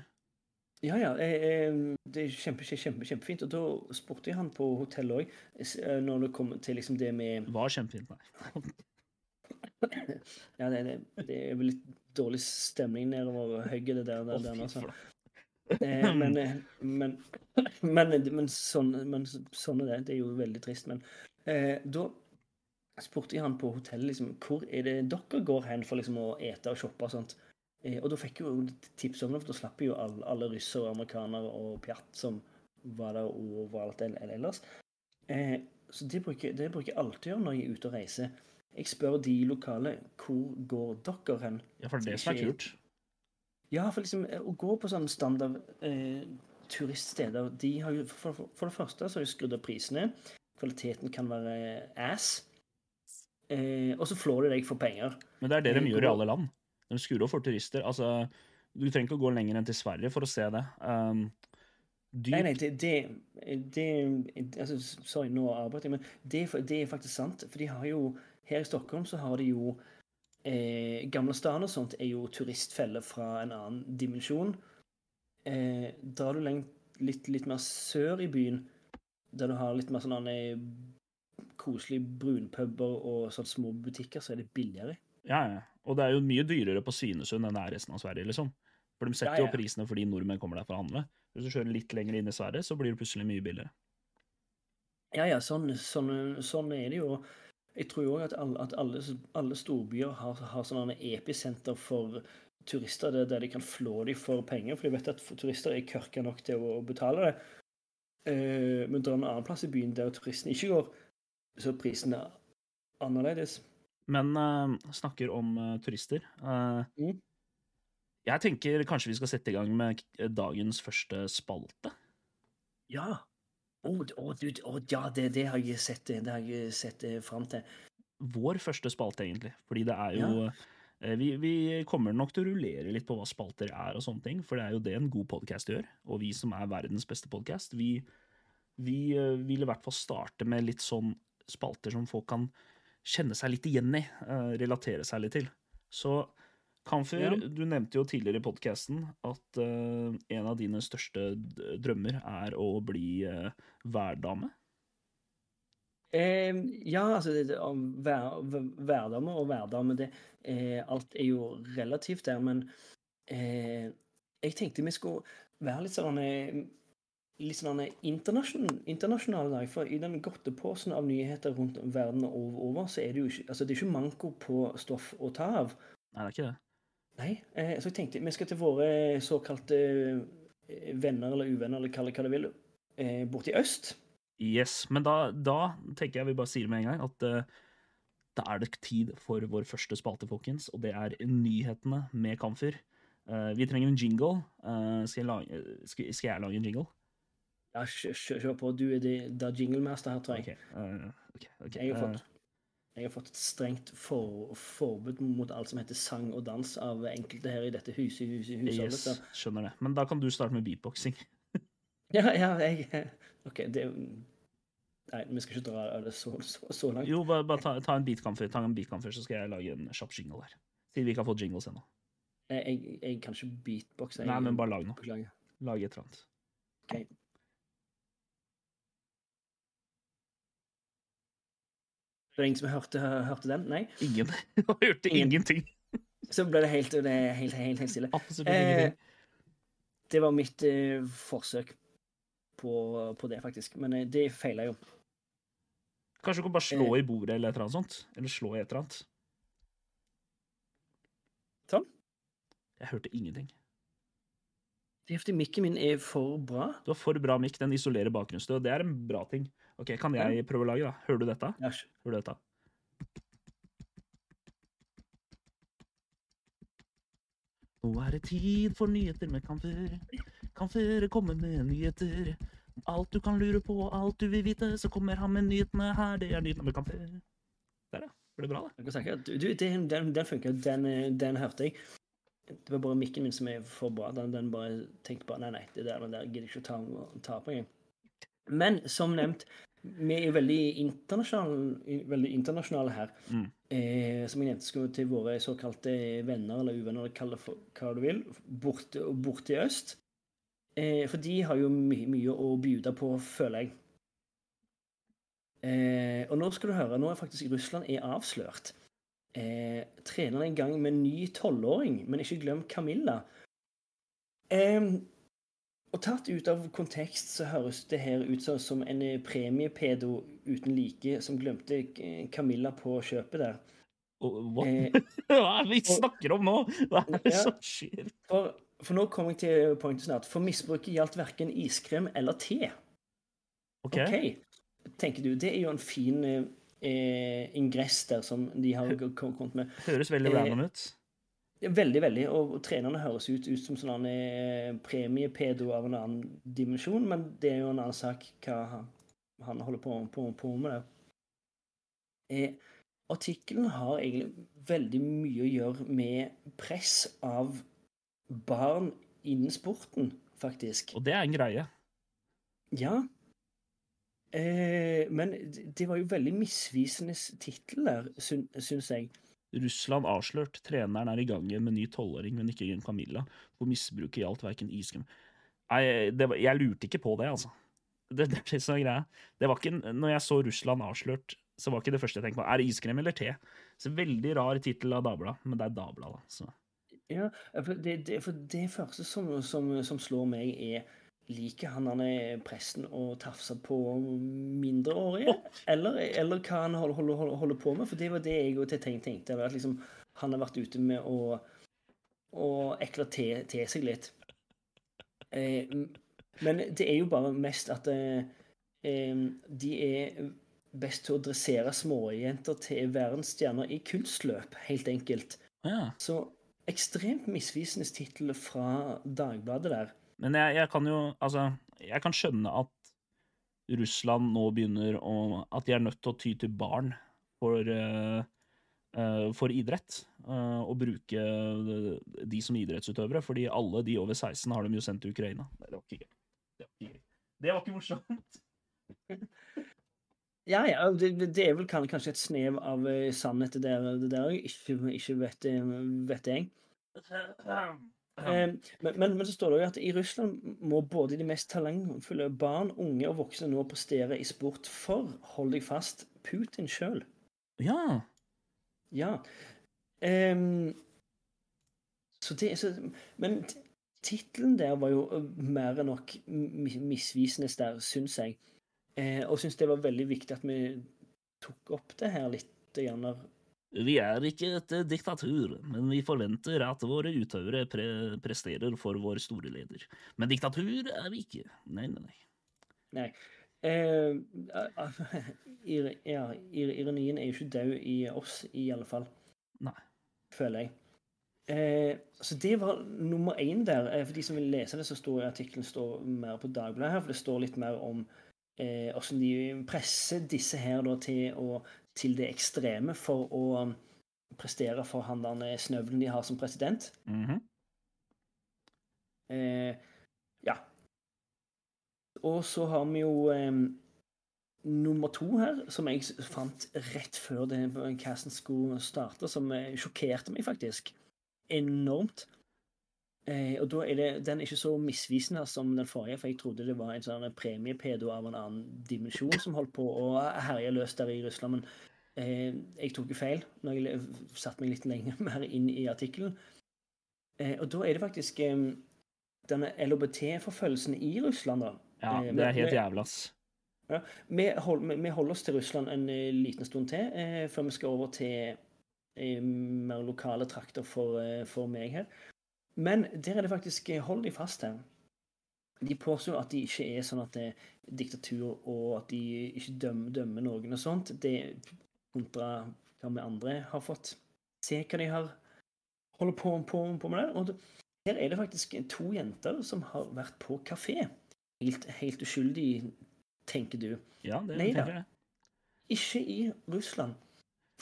Ja, ja. Det er kjempe, kjempe, kjempefint. Og da spurte jeg han på hotellet òg, når det kom til liksom det med Var kjempefint, nei. Ja, det, det, det er vel litt dårlig stemning nedover høyet, det der, der, der, der fy nå, så. flate. Eh, (laughs) men, eh, men, men, men, sånn, men sånn er det. Det er jo veldig trist. Men eh, da spurte jeg han på hotellet liksom, hvor er det dere går hen for liksom, å ete og shoppe og sånt. Eh, og da fikk jeg jo tips om det, for da slapp jo alle, alle russere og amerikanere og pjatt som var der overalt el- el- ellers. Eh, så det bruker, det bruker jeg alltid å gjøre når jeg er ute og reiser. Jeg spør de lokale hvor går dere hen. Ja, for det som er kult. Ja, for liksom eh, å gå på sånn standard eh, turiststeder de har jo, for, for, for det første så har de skrudd opp prisene. Kvaliteten kan være ass. Eh, og så flår de deg for penger. Men det er det de Eh, gjør i alle land. De skrur opp for turister. Altså, du trenger ikke å gå lenger enn til Sverige for å se det. Um, dyp... Nei, nei, det, det, det altså, Sorry, nå avbrøt jeg, men det, det er faktisk sant. For de har jo Her i Stockholm så har de jo eh, Gamle Stan og sånt er jo turistfeller fra en annen dimensjon. Eh, drar du lengt, litt, litt mer sør i byen, der du har litt mer sånn koselige brunpuber og sånne små butikker, så er det billigere. Ja, ja. Og det er jo mye dyrere på Svinesund enn det er resten av Sverige, liksom. For de setter Ja, jo prisene fordi nordmenn kommer der for å handle. Hvis du kjører litt lenger inn i Sverige, så blir det plutselig mye billigere. Ja, ja, sånn, sånn, sånn er det jo. Jeg tror òg at, alle, at alle, alle storbyer har, har sånne episenter for turister, der, de kan flå dem for penger. For de vet at turister er kørka nok til å, betale det. Uh, men drar en annen plass i byen der turistene ikke går, så er prisen annerledes. Men uh, snakker om uh, turister. Mm. Jeg tenker kanskje vi skal sette i gang med dagens første spalte. Ja. Å, oh, oh, ja, det, det har jeg sett, det har jeg sett eh, fram til. Vår første spalte, egentlig. Fordi det er jo ja. vi, vi kommer nok til å rullere litt på hva spalter er og sånne ting, for det er jo det en god podkast gjør. Og vi som er verdens beste podkast, vi, vi eh, vil i hvert fall starte med litt sånn spalter som folk kan kjenne seg litt igjen i, eh, relatere seg litt til. Så Kamfer, Ja. du nevnte jo tidligere i podkasten at uh, en av dine største drømmer er å bli uh, værdame. Eh, ja, altså det, hver- Hverdame og hverdame, det, eh, alt er jo relativt der, men eh, jeg tenkte vi skulle være litt sånn eh, litt sånn internasjon, internasjonale dag, for i den godteposen av nyheter rundt verden over, over, så er det jo ikke, altså det er ikke manko på stoff å ta av. Nei, det er ikke det. Nei, eh, så jeg tenkte vi skal til våre såkalte eh, venner eller uvenner, eller kall det hva du vil, eh, borti øst. Yes, men da, da tenker jeg vi bare sier med en gang at eh, da er det tid for vår første spalte, folkens, og det er nyhetene med Kamfer. Eh, vi trenger en jingle. Eh, skal, jeg lage, skal, skal jeg lage en jingle? Ja, kjør, kjør på. Du er det, da jinglemaster her, tror jeg. Ok, Uh, ok, okay. Jeg har fått, jeg har fått et strengt for, forbud mot alt som heter sang og dans av enkelte her i dette huset. huset, huset yes, så- skjønner det. Men da kan du starte med beatboxing. (laughs) Ja, ja, jeg OK, det Nei, vi skal ikke dra det så, så, så langt. Jo, bare, bare ta, ta en beatkamfer, før, så skal jeg lage en kjapp jingle her. Siden vi ikke har fått jingles ennå. Jeg, jeg, jeg kan ikke beatboxe. Nei, men bare lag noe. Lag et eller annet. Ok. Det var ingen som hørte, hørte den? Nei? Ingen. (laughs) Jeg hørte Ingen. ingenting. Så ble det helt, det helt, helt, helt stille. Absolutt Eh, ingenting. det var mitt eh, forsøk på, på det, faktisk. Men eh, det feila jo. Kanskje du kan bare slå eh, i bordet eller et eller annet sånt? Eller slå i et eller annet? Sånn. Jeg hørte ingenting. Det er fordi mikken min er for bra. Du har for bra mikk, den isolerer bakgrunnsstøv. det er en bra ting. Ok, Kan jeg prøve å lage, da? Hører du dette? Hører du dette? Nå er det tid for nyheter med Kamfer. Kamfer kommer med nyheter. Alt du kan lure på, alt du vil vite, så kommer han med nyhetene her. Det er nyhetene med Kamfer. Der, ja. Ble det bra, snakke. Du, du, den, den, den funker. Den, den hørte jeg. Det var bare mikken min som er for bra. Den, den bare tenkte bare Nei, nei, det der, den der gidder jeg ikke å ta, ta på engang. Men som nevnt, vi er veldig internasjonale, veldig internasjonale her. Mm. Eh, som jeg nevnte, skal til våre såkalte venner eller uvenner, kall det hva du vil, borte, borte i øst. Eh, for de har jo my mye å bjude på, føler jeg. Eh, og nå skal du høre, nå er faktisk Russland er avslørt. Eh, trener en gang med en ny tolvåring, men ikke glem Camilla. Eh, og tatt ut av kontekst så høres det her ut som, en eh, premiepedo uten like som glemte eh, Camilla på kjøpet der. Eh, (laughs) Hva er det vi snakker om nå? Hva er det Ja. som skjer? for, for nå kommer jeg til pointet snart. For misbruket gjaldt verken iskrem eller te. Ok, OK, tenker du. Det er jo en fin eh, ingress der som de har kommet med. Høres veldig Eh, random ut. Veldig, veldig. Og trenerne høres ut, ut som sånn eh, premiepedo av en annen dimensjon, men det er jo en annen sak hva han, han holder på, på, på med. det. Eh, artikkelen har egentlig veldig mye å gjøre med press av barn innen sporten, faktisk. Og det er en greie. Ja. Eh, men det var jo veldig misvisende tittel der, syns jeg. Russland avslørt. Treneren er i gang med ny tolvåring, men ikke Camilla. For misbruket gjaldt verken iskrem Nei, var, jeg lurte ikke på det, altså. Det, det, det, sånn det var ikke, når jeg så Russland avslørt, så var ikke det første jeg tenkte på. Er det iskrem eller te? Så Veldig rar tittel av Dagbladet, men det er Dagbladet, da. Så. Ja, for det, for det første som, som, som slår meg, er Liker han han presten å tafse på mindreårige? Eller, eller hva han holder, holder, holder, på med? For det var det jeg òg tenkte. At liksom, han har vært ute med å, å ekle til, til, seg litt. Eh, men det er jo bare mest at eh, de er best til å dressere småjenter til verdensstjerner i kunstløp, helt enkelt. Ja. Så ekstremt misvisende tittel fra Dagbladet der. Men jeg, jeg, kan jo Altså, jeg kan skjønne at Russland nå begynner å At de er nødt til å ty til barn for, uh, uh, for idrett. Uh, og bruke de som idrettsutøvere, fordi alle de over 16 har de jo sendt til Ukraina. Nei, det var ikke gøy. Det var ikke, det var ikke morsomt. Ja, ja, det, det, er vel kanskje et snev av sannhet der, det der ikke, ikke vet, vet jeg. Eh, men, men, men, så står det jo at i Russland må både de mest talentfulle barn, unge og voksne nå prestere i sport for, hold deg fast, Putin sjøl. Ja. Ja. Um, så det så, Men tittelen der var jo mer enn nok misvisende der, syns jeg. Eh, og syns det var veldig viktig at vi tok opp det her litt. Gjerne vi er ikke et eh, diktatur, men vi forventer at våre utøvere pre presterer for vår store leder. Men diktatur er vi ikke. Nei, nei, nei. nei. Eh, (laughs) ja, ironien er jo ikke død i oss, i alle fall. Nei. Føler jeg. Eh, så det var nummer én der. Eh, for de som vil lese det, så står artikkelen står mer på Dagbladet her, for det står litt mer om hvordan eh, de presser disse her da, til å til det ekstreme for å um, prestere for han der snøvelen de har som president. Mm -hmm. eh, ja. Og så har vi jo eh, nummer to her, som jeg fant rett før det casten skulle starte, som eh, sjokkerte meg faktisk enormt. Eh, og da er det, Den er ikke så misvisende som den forrige, for jeg trodde det var en sånn premiepedo av en annen dimensjon som holdt på å herje løs der i Russland. Men eh, jeg tok jo feil når jeg satte meg litt lenger (laughs) mer inn i artikkelen. Eh, og da er det faktisk eh, denne LHBT-forfølgelsen i Russland, da. Ja, eh, det er helt jævlig, ass. Ja, vi, hold, vi, holder oss til Russland en eh, liten stund til, før vi skal over til mer lokale trakter for, for meg her. Men der er det faktisk eh, Hold deg fast her. De påstår at de ikke er sånn at det er diktatur, og at de ikke dømmer, dømmer noen og sånt. Det kontra hva vi andre har fått se hva de har holder på, på, på med der. Og her er det faktisk to jenter som har vært på kafé. Helt, helt uskyldig, tenker du. Ja, det Nei, tenker jeg. Ikke i Russland.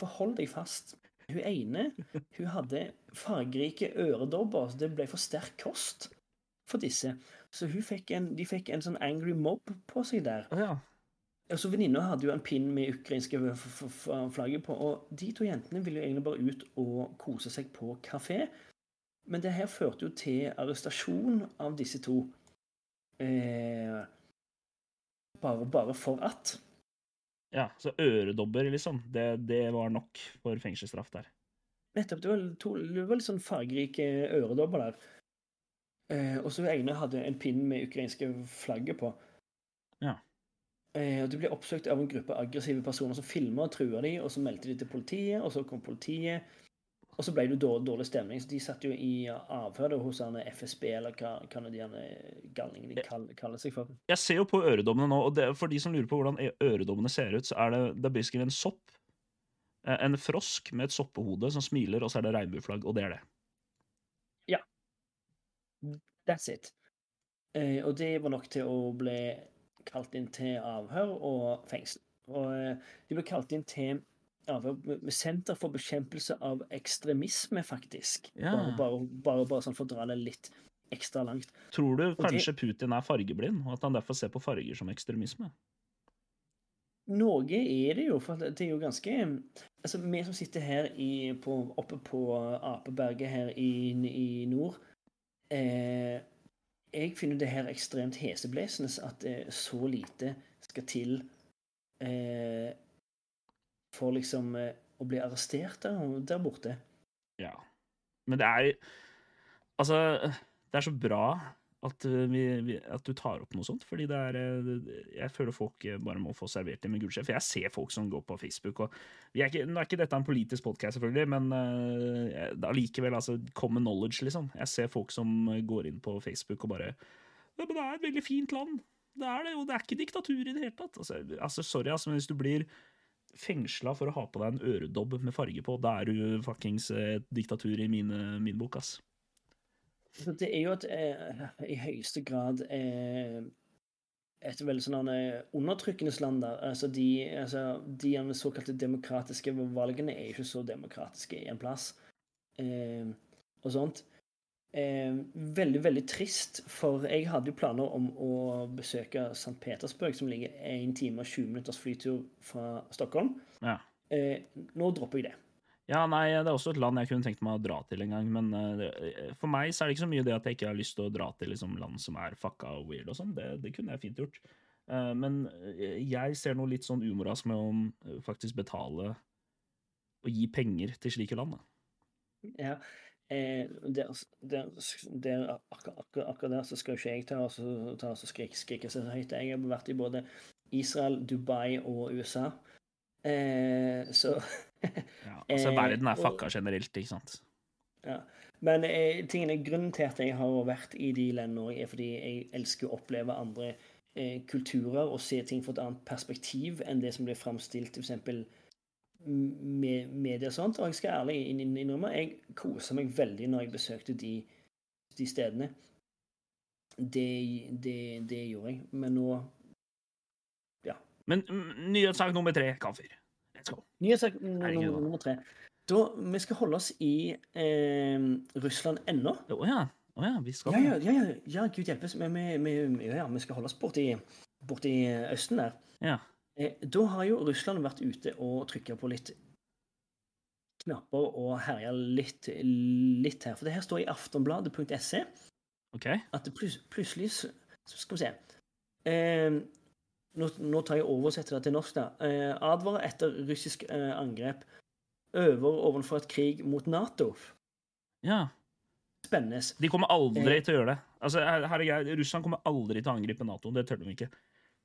For hold deg fast. Hun ene hun hadde fargerike øredobber, så det ble for sterk kost for disse. Så fikk en, de fikk en sånn angry mob på seg der. Oh, ja. Altså, Venninna hadde jo en pinn med ukrainske flagget på, og de to jentene ville jo egentlig bare ut og kose seg på kafé. Men det her førte jo til arrestasjon av disse to. Eh, bare, bare for at. Ja, så øredobber, liksom. Det, det var nok for fengselsstraff der. Nettopp. Det var, to, det var litt sånn fargerike øredobber der. Eh, og så ene hadde en pinn med ukrainske flagget på. Ja. Eh, og De ble oppsøkt av en gruppe aggressive personer som filma og trua dem, og så meldte de til politiet, og så kom politiet. Og så ble det dårlig, dårlig stemning, så de satt jo i avhør hos FSB, eller hva, hva de galningene de kaller, kaller, seg for. Jeg ser jo på øredommene nå, og det, for de som lurer på hvordan øredommene ser ut, så er det, det er basically en sopp. Eh, en frosk med et soppehode som smiler, og så er det regnbueflagg, og det er det. Ja. That's it. Eh, og det var nok til å bli kalt inn til avhør og fengsel. Og eh, de ble kalt inn til Senter for bekjempelse av ekstremisme, faktisk. Ja. Bare, bare, bare, bare sånn for å dra det litt ekstra langt. Tror du det- kanskje Putin er fargeblind, og at han derfor ser på farger som ekstremisme? Noe er det jo, for det er jo ganske Altså, vi som sitter her i, på, oppe på Apeberget her i, i nord eh, Jeg finner det her ekstremt heseblesende at eh, så lite skal til eh, for liksom eh, å bli arrestert der, der borte. Ja. Men det er Altså, det er så bra at, uh, vi, at du tar opp noe sånt, fordi det er uh, Jeg føler folk bare må få servert det med gullskje. For jeg ser folk som går på Facebook, og er ikke, Nå er ikke dette en politisk podkast, selvfølgelig, men uh, altså, common knowledge, liksom. Jeg ser folk som går inn på Facebook og bare ja, men det er et veldig fint land. Det er det, og det er ikke diktatur i det hele tatt. Altså, altså sorry, altså, men hvis du blir fengsla for å ha på deg en øredobb med farge på, da er du fuckings et diktatur i mine, min bok, ass. Så det er jo et, eh, i høyeste grad eh, et veldig sånn eh, undertrykkende land der. Altså de, altså, de såkalte demokratiske valgene er ikke så demokratiske i en plass. Eh, og sånt. Eh, veldig, veldig trist, for jeg hadde jo planer om å besøke St. Petersburg, som ligger 1 time og 20 minutters flytur fra Stockholm. Ja. Eh, nå dropper jeg det. Ja, nei, det er også et land jeg kunne tenkt meg å dra til en gang, men uh, for meg så er det ikke så mye det at jeg ikke har lyst til å dra til liksom, land som er fucka og weird og sånn. Det, det, kunne jeg fint gjort. Uh, men jeg ser noe litt sånn umoralsk med å faktisk betale og gi penger til slike land. Da. Ja. Eh, akkurat, der så skal ikke jeg ta, og ta og skrike, skrike så høyt. Jeg har vært i både Israel, Dubai og USA. Eh, så ja, (laughs) altså, verden er fucka generelt, ikke sant? Ja. Men eh, tingene, grunnen til at jeg har vært i de landene òg, er fordi jeg elsker å oppleve andre eh, kulturer og se ting fra et annet perspektiv enn det som blir framstilt f.eks. med media og sånt. Og jeg skal ærlig innrømme, jeg kosa meg veldig når jeg besøkte de, de stedene. Det, det, det gjorde jeg. Men nå Ja. Men mm, nyhetssak nummer tre, Kaffer. Let's go. Nyhetssak nummer tre. Da, vi skal holde oss i eh, Russland ennå. Å ja. Oh, ja, vi skal Ja, ja, ja, ja, ja gud hjelpes. Vi, vi, vi, ja, vi skal holde oss borti, borti Østen der. Ja. Eh, da har jo Russland vært ute og trykka på litt knapper og herja litt, litt her. For det her står i aftonbladet.se okay. at det plus, plutselig så Skal vi se. Eh, nå, nå tar jeg og oversetter det til norsk. da. Eh, advarer etter russisk eh, angrep. Øver overfor et krig mot Nato. Ja. Spennende. De kommer aldri til å gjøre det. Altså, her, her er Russland kommer aldri til å angripe Nato. Det tør de ikke.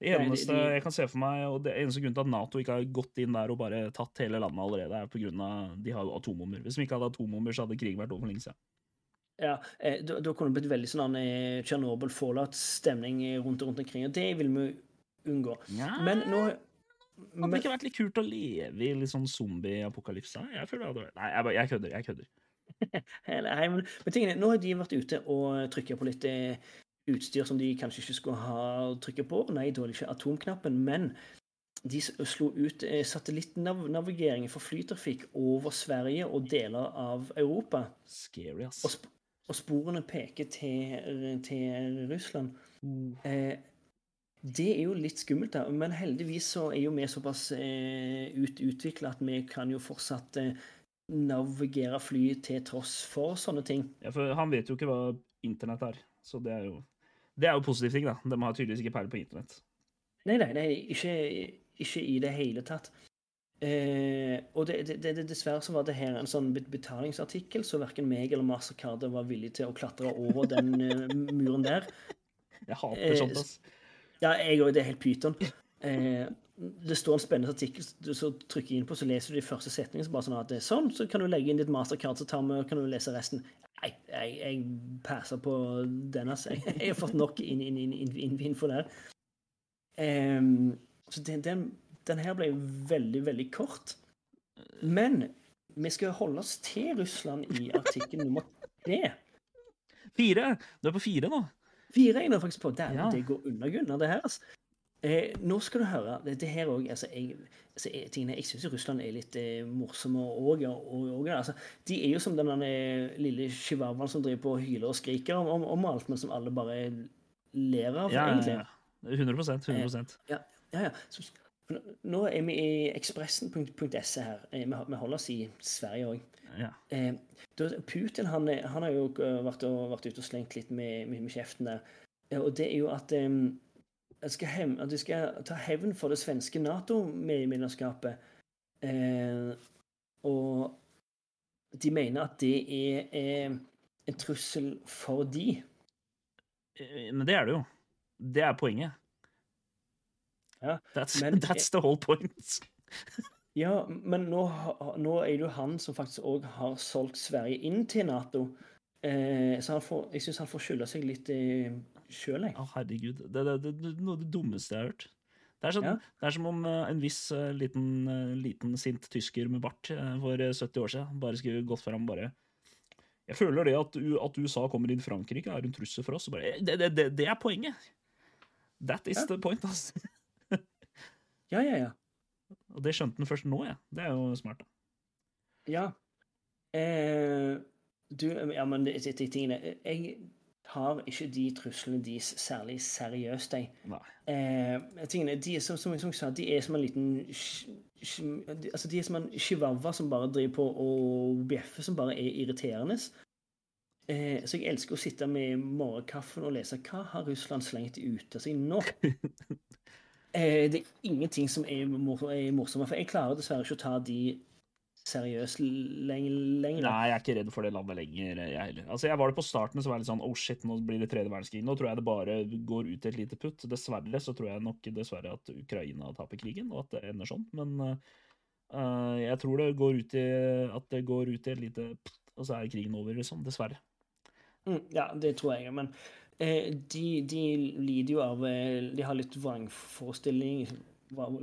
Det Nei, de- eneste de- jeg kan se for meg, og det eneste grunnen til at Nato ikke har gått inn der og bare tatt hele landet allerede, er på grunn av de har atombomber. Hvis de ikke hadde atombomber, så hadde krigen vært over for lenge siden. Ja, eh, da, da kunne det blitt veldig sånn eh, Tsjernobyl-fallout-stemning rundt, rundt omkring. Og det vil vi unngå. Men nå Hadde det ikke vært litt kult å leve i litt sånn zombie-apokalypse? Jeg føler det hadde vært Nei, jeg, jeg kødder. Jeg kødder. (laughs) Nei, men, men tingene, nå har de vært ute og trykka på litt eh, utstyr som de kanskje ikke skulle ha trykket på. Nei, da er det ikke atomknappen, men de slo ut eh, satellittnavigering for flytrafikk over Sverige og deler av Europa. Scary, ass. Og, sp og sporene peker til, til Russland. Eh, det er jo litt skummelt, da, men heldigvis så er jo vi såpass eh, ut, utvikla at vi kan jo fortsatt eh, navigere fly til tross for sånne ting. Ja, for han vet jo ikke hva internett er, så det er jo Det er jo positive ting, da. De har tydeligvis ikke peiling på internett. Nei, nei, nei ikke, ikke i det hele tatt. Eh, og det, det, det, dessverre så var det her en sånn betalingsartikkel, så verken meg eller Mastercard var villig til å klatre over den eh, muren der. Jeg hater Eh, sånt, ass. Ja, jeg òg. Det er helt pyton. Eh, det står en spennende artikkel, så trykker jeg inn på, så leser du de første setningene. Så bare sånn at det er sånn, så kan du legge inn ditt mastercard, så tar vi, kan du lese resten. Nei, jeg, jeg passer på den, altså. Jeg, jeg har fått nok inn, inn, inn, inn, info der. Um, så den, den, den her ble veldig, veldig kort. Men vi skal holde oss til Russland i artikkel nummer tre. Fire! Du er på fire nå. Fire er jeg nå faktisk på. Der, Ja. Det går unna Gunnar, det her. altså. Eh, nå skal du høre. Det, det her òg altså, jeg, altså, jeg, tingene, jeg syns Russland er litt eh, morsomme òg. Altså, de er jo som den lille chihuahuaen som driver på og hyler og skriker om, om, om alt, men som alle bare ler av, Ja, ja, egentlig. ja. 100 100 Ja, ja. ja. Så, nå- er vi i Ekspressen.se her. Eh, Vi, vi holder oss i Sverige òg. ja. Eh, Putin han, han har jo eh, vært, og, vært ute og slengt litt med, med, med kjeften der. Eh, Og det er jo at, eh, at, skal hem, at de skal ta hevn for det svenske Nato-medlemskapet. Eh, og de mener at det er er, en trussel for de. Eh, Men det er det jo. Det er poenget. Ja, That's, men- (laughs) that's the whole point. (laughs) Ja, men nå, nå er det jo han som faktisk òg har solgt Sverige inn til Nato. Eh, så han får, jeg syns han får skylde seg litt eh, sjøl, jeg. Å, herregud. Det er det, det, noe av det dummeste jeg har hørt. Det er, sånn, Ja. det er som om eh, en viss eh, liten, eh, liten sint tysker med bart for eh, 70 år siden bare skulle gått fram bare Jeg føler det at, at USA kommer inn i Frankrike, er en trussel for oss. Bare, det, det, det, det er poenget! That is Ja. the point, altså. (laughs) Ja, ja, ja. Og det skjønte han først nå, ja. Det er jo smart, da. Ja. Eh, du, ja, men det tingene Jeg tar ikke de truslene deres særlig seriøst, de. Eh, tingene, de er som, som, jeg sa, de er som en liten Altså, de er som en chihuahua som bare driver på og bjeffer, som bare er irriterende. Eh, så jeg elsker å sitte med morgenkaffen og lese hva har Russland slengt ute seg nå. (laughs) Eh, det er ingenting som er, mor er morsommere, for jeg klarer dessverre ikke å ta de seriøst lenger. lenger. Nei, jeg er ikke redd for det landet lenger, jeg heller. Altså, Jeg var det på starten, så var jeg litt sånn oh shit, nå blir det tredje verdenskrig. Nå tror jeg det bare går ut et lite putt. Dessverre så tror jeg nok dessverre at Ukraina taper krigen, og at det ender sånn. Men uh, jeg tror det går ut i at det går ut i et lite putt, og så er krigen over, liksom. Dessverre. Mm, ja, det tror jeg. Men eh, de, de lider jo av eh, De har litt vrangforestilling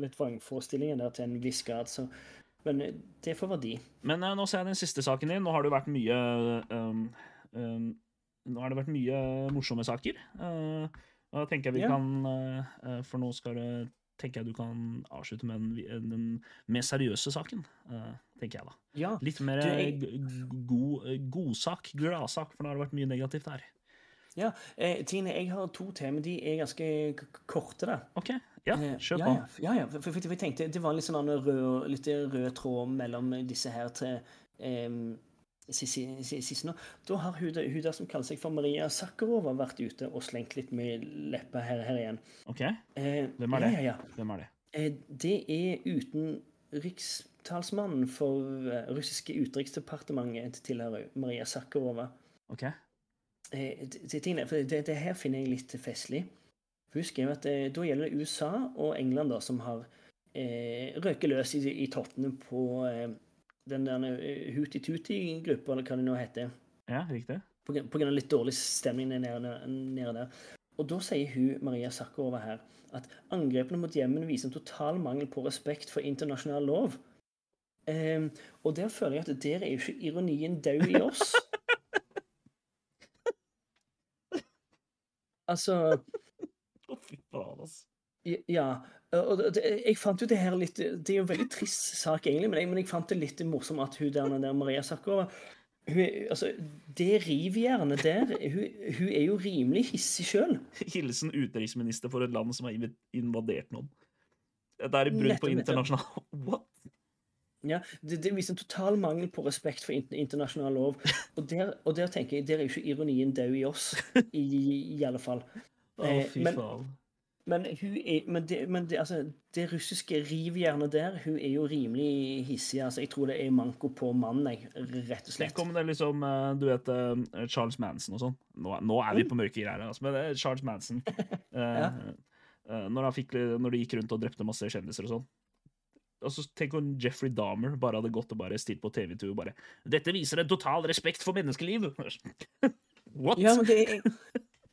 Litt vrangforestillinger der til en viss grad, så Men eh, det får være de. Men eh, nå ser jeg den siste saken din. Nå har det vært mye um, um, Nå har det vært mye morsomme saker. Uh, da tenker jeg vi Ja. kan uh, For nå skal det tenker jeg du kan avslutte med den, den mer seriøse saken. uh, tenker jeg da. Ja. Litt mer jeg- godsak, god, gladsak, for nå har det vært mye negativt her. Ja eh, Tine, jeg har to tema. de er ganske korte, da. OK, ja, Eh, kjør ja, på. Ja, ja, ja. For, for, jeg tenkte det var litt sånn rød, litt rød tråd mellom disse her til eh, siste nå. Da har hun, hun der som kaller seg for Maria Sakharova, vært ute og slengt litt med leppa her, her igjen. OK, Eh, Hvem er det? Ja, ja, ja. hvem er det? Eh, Det er utenrikstalsmannen for eh, russiske utenriksdepartementet tilhører Maria Sakharova. OK, Eh, det- det, det, her finner jeg litt festlig. Hun skrev at eh, da gjelder det USA og England da, som har eh, røket løs i, i tottene på eh, den der eh, Hooty-Tooty-gruppa, eller hva det nå heter. ja, riktig. På, på grunn av litt dårlig stemning nede, nede, der. Og da sier hun, Maria Sakharova her, at angrepene mot Jemen viser en total mangel på respekt for internasjonal lov. Eh, og der føler jeg at der er jo ikke ironien død i oss. Altså (laughs) Å, fy faen, altså. Ja. Og det, jeg fant jo det her litt Det er jo en veldig trist sak, egentlig, men jeg, men jeg fant det litt morsomt at hun der, den der Maria Sakova hun, altså, Det rivjernet der hun, hun er jo rimelig hissig sjøl. Hilsen utenriksminister for et land som har invadert noen. Det er et brudd på internasjonal (laughs) What? Ja, det, det viser en total mangel på respekt for inter- internasjonal lov. (laughs) Og der, og der tenker jeg, der er jo ikke ironien død i oss, i, i alle fall. Å, oh, fy men- faen. Men, er, men, det, men det, altså, det russiske rivjernet der, hun er jo rimelig hissig. Altså, jeg tror det er manko på jeg, rett og slett. Tenk om det liksom, eh, du vet, eh, Charles Manson og sånn. Nå, nå er vi på mørke greier, altså, men det er Charles Manson. (laughs) Ja. når, han fikk, når de gikk rundt og drepte masse kjendiser og sånn. Og så Tenk om Jeffrey Dahmer bare hadde gått og bare stilt på TV2 og bare 'Dette viser en total respekt for menneskeliv'. (laughs) What? Ja, men, det, jeg,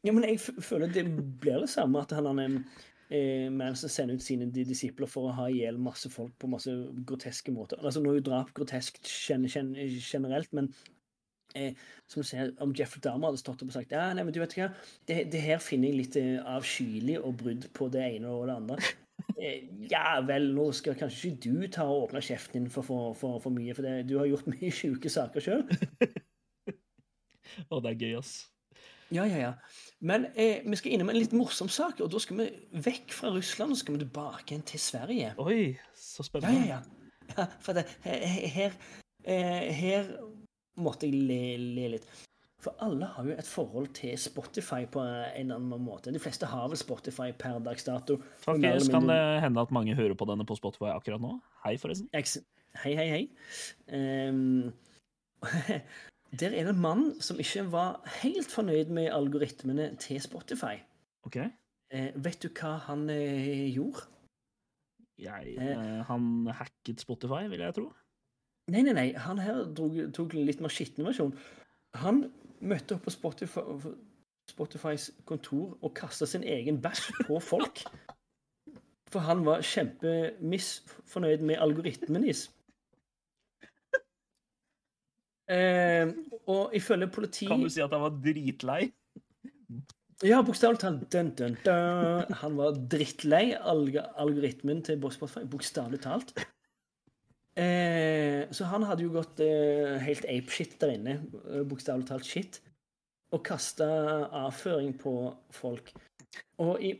ja, men jeg føler det blir det samme at han han, eh, Manson sender ut sine disipler for å ha i hjel masse folk på masse groteske måter. Altså, nå er jo drap gen, generelt, men eh, som sier om Jeffrey Dahmer hadde stått opp og sagt ja, nei, men du vet hva, det, det her finner jeg litt eh, avskyelig og brudd på det ene og det andre. Eh, ja vel, nå skal kanskje ikke du ta og åpne kjeften din for, for, for, for mye, for det, du har gjort (laughs) mye sjuke saker sjøl. Å, det er gøy, ass. Ja, ja, ja. Men eh, vi skal innom en litt morsom sak, og da skal vi vekk fra Russland og skal vi tilbake igjen til Sverige. Oi, så Ja, spennende. ja, ja. ja (laughs) for det, her, her, eh, her måtte jeg le, le litt. For alle har jo et forhold til Spotify på en eller annen måte. De fleste har vel Spotify per dags dato. Faktisk kan det hende at mange hører på denne på Spotify akkurat nå. Hei, forresten. Hei, hei, hei. Um, (laughs) der er det en mann som ikke var helt fornøyd med algoritmene til Spotify. OK. Uh, vet du hva han uh, gjorde? Jeg, eh, han hacket Spotify, vil jeg tro. Nei, nei, nei. Han her drog, tok en litt mer skitten versjon. Han møtte opp på Spotify, Spotifys kontor og kasta sin egen bæsj på folk. For han var kjempemisfornøyd med algoritmen deres. Eh, og ifølge politi Kan du si at han var dritlei? Ja, bokstavelig talt. Han var drittlei alg algoritmen til Spotify. Bokstavelig talt. Eh, så han hadde jo gått eh, helt apeshit der inne, eh, bokstavelig talt shit, og kasta avføring på folk. Og i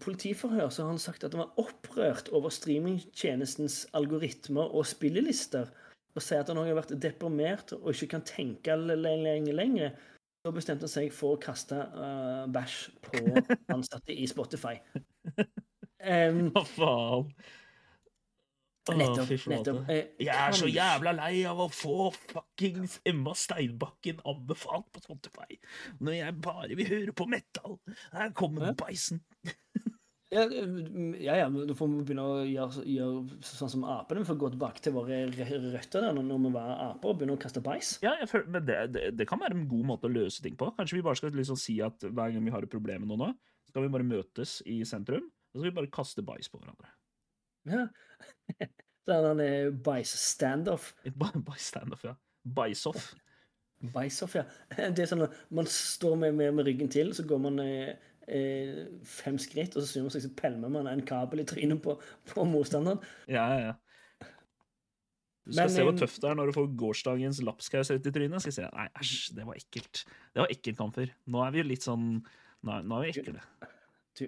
politiforhør så har han sagt at han var opprørt over streamingtjenestens algoritmer og spillelister, og sier at han har vært deprimert og ikke kan tenke lenger. lenger. Så bestemte han seg for å kaste uh, bæsj på ansatte i Spotify. (laughs) Um, Hva faen? Nettopp. Oh, nettopp. Eh, Jeg er så jævla lei av å få fuckings Emma Steinbakken anbefalt på Spotify. Når jeg bare vil høre på metal. Her kommer Hæ? beisen. Ja, ja, ja, men da får vi begynne å gjøre, gjøre sånn som apene. Vi får gå tilbake til våre røtter der når vi var aper, og begynne å kaste bæsj. Ja, jeg føler, men det, det, det kan være en god måte å løse ting på. Kanskje vi bare skal liksom si at hver gang vi har et problem med noe nå, skal vi bare møtes i sentrum, og så skal vi bare kaste bæsj på hverandre. Ja. (laughs) Så er en bæsj-standoff. Ikke bare bæsj standoff, ja. Bæsj-off. Bæsj-off, ja. (laughs) Det er sånn at man står med, med, med ryggen til, så går man eh, eh, fem skritt, og så snur man seg, så pælmer man en kabel i trynet på, på motstanderen. Ja, ja, ja. Du skal Men, se hvor tøft det er når du får gårsdagens lapskaus rett i trynet. Skal jeg si, Nei, æsj, det var ekkelt. Det var ekkelt, Kamfer. Nå er vi litt sånn Nå nå er vi ekle.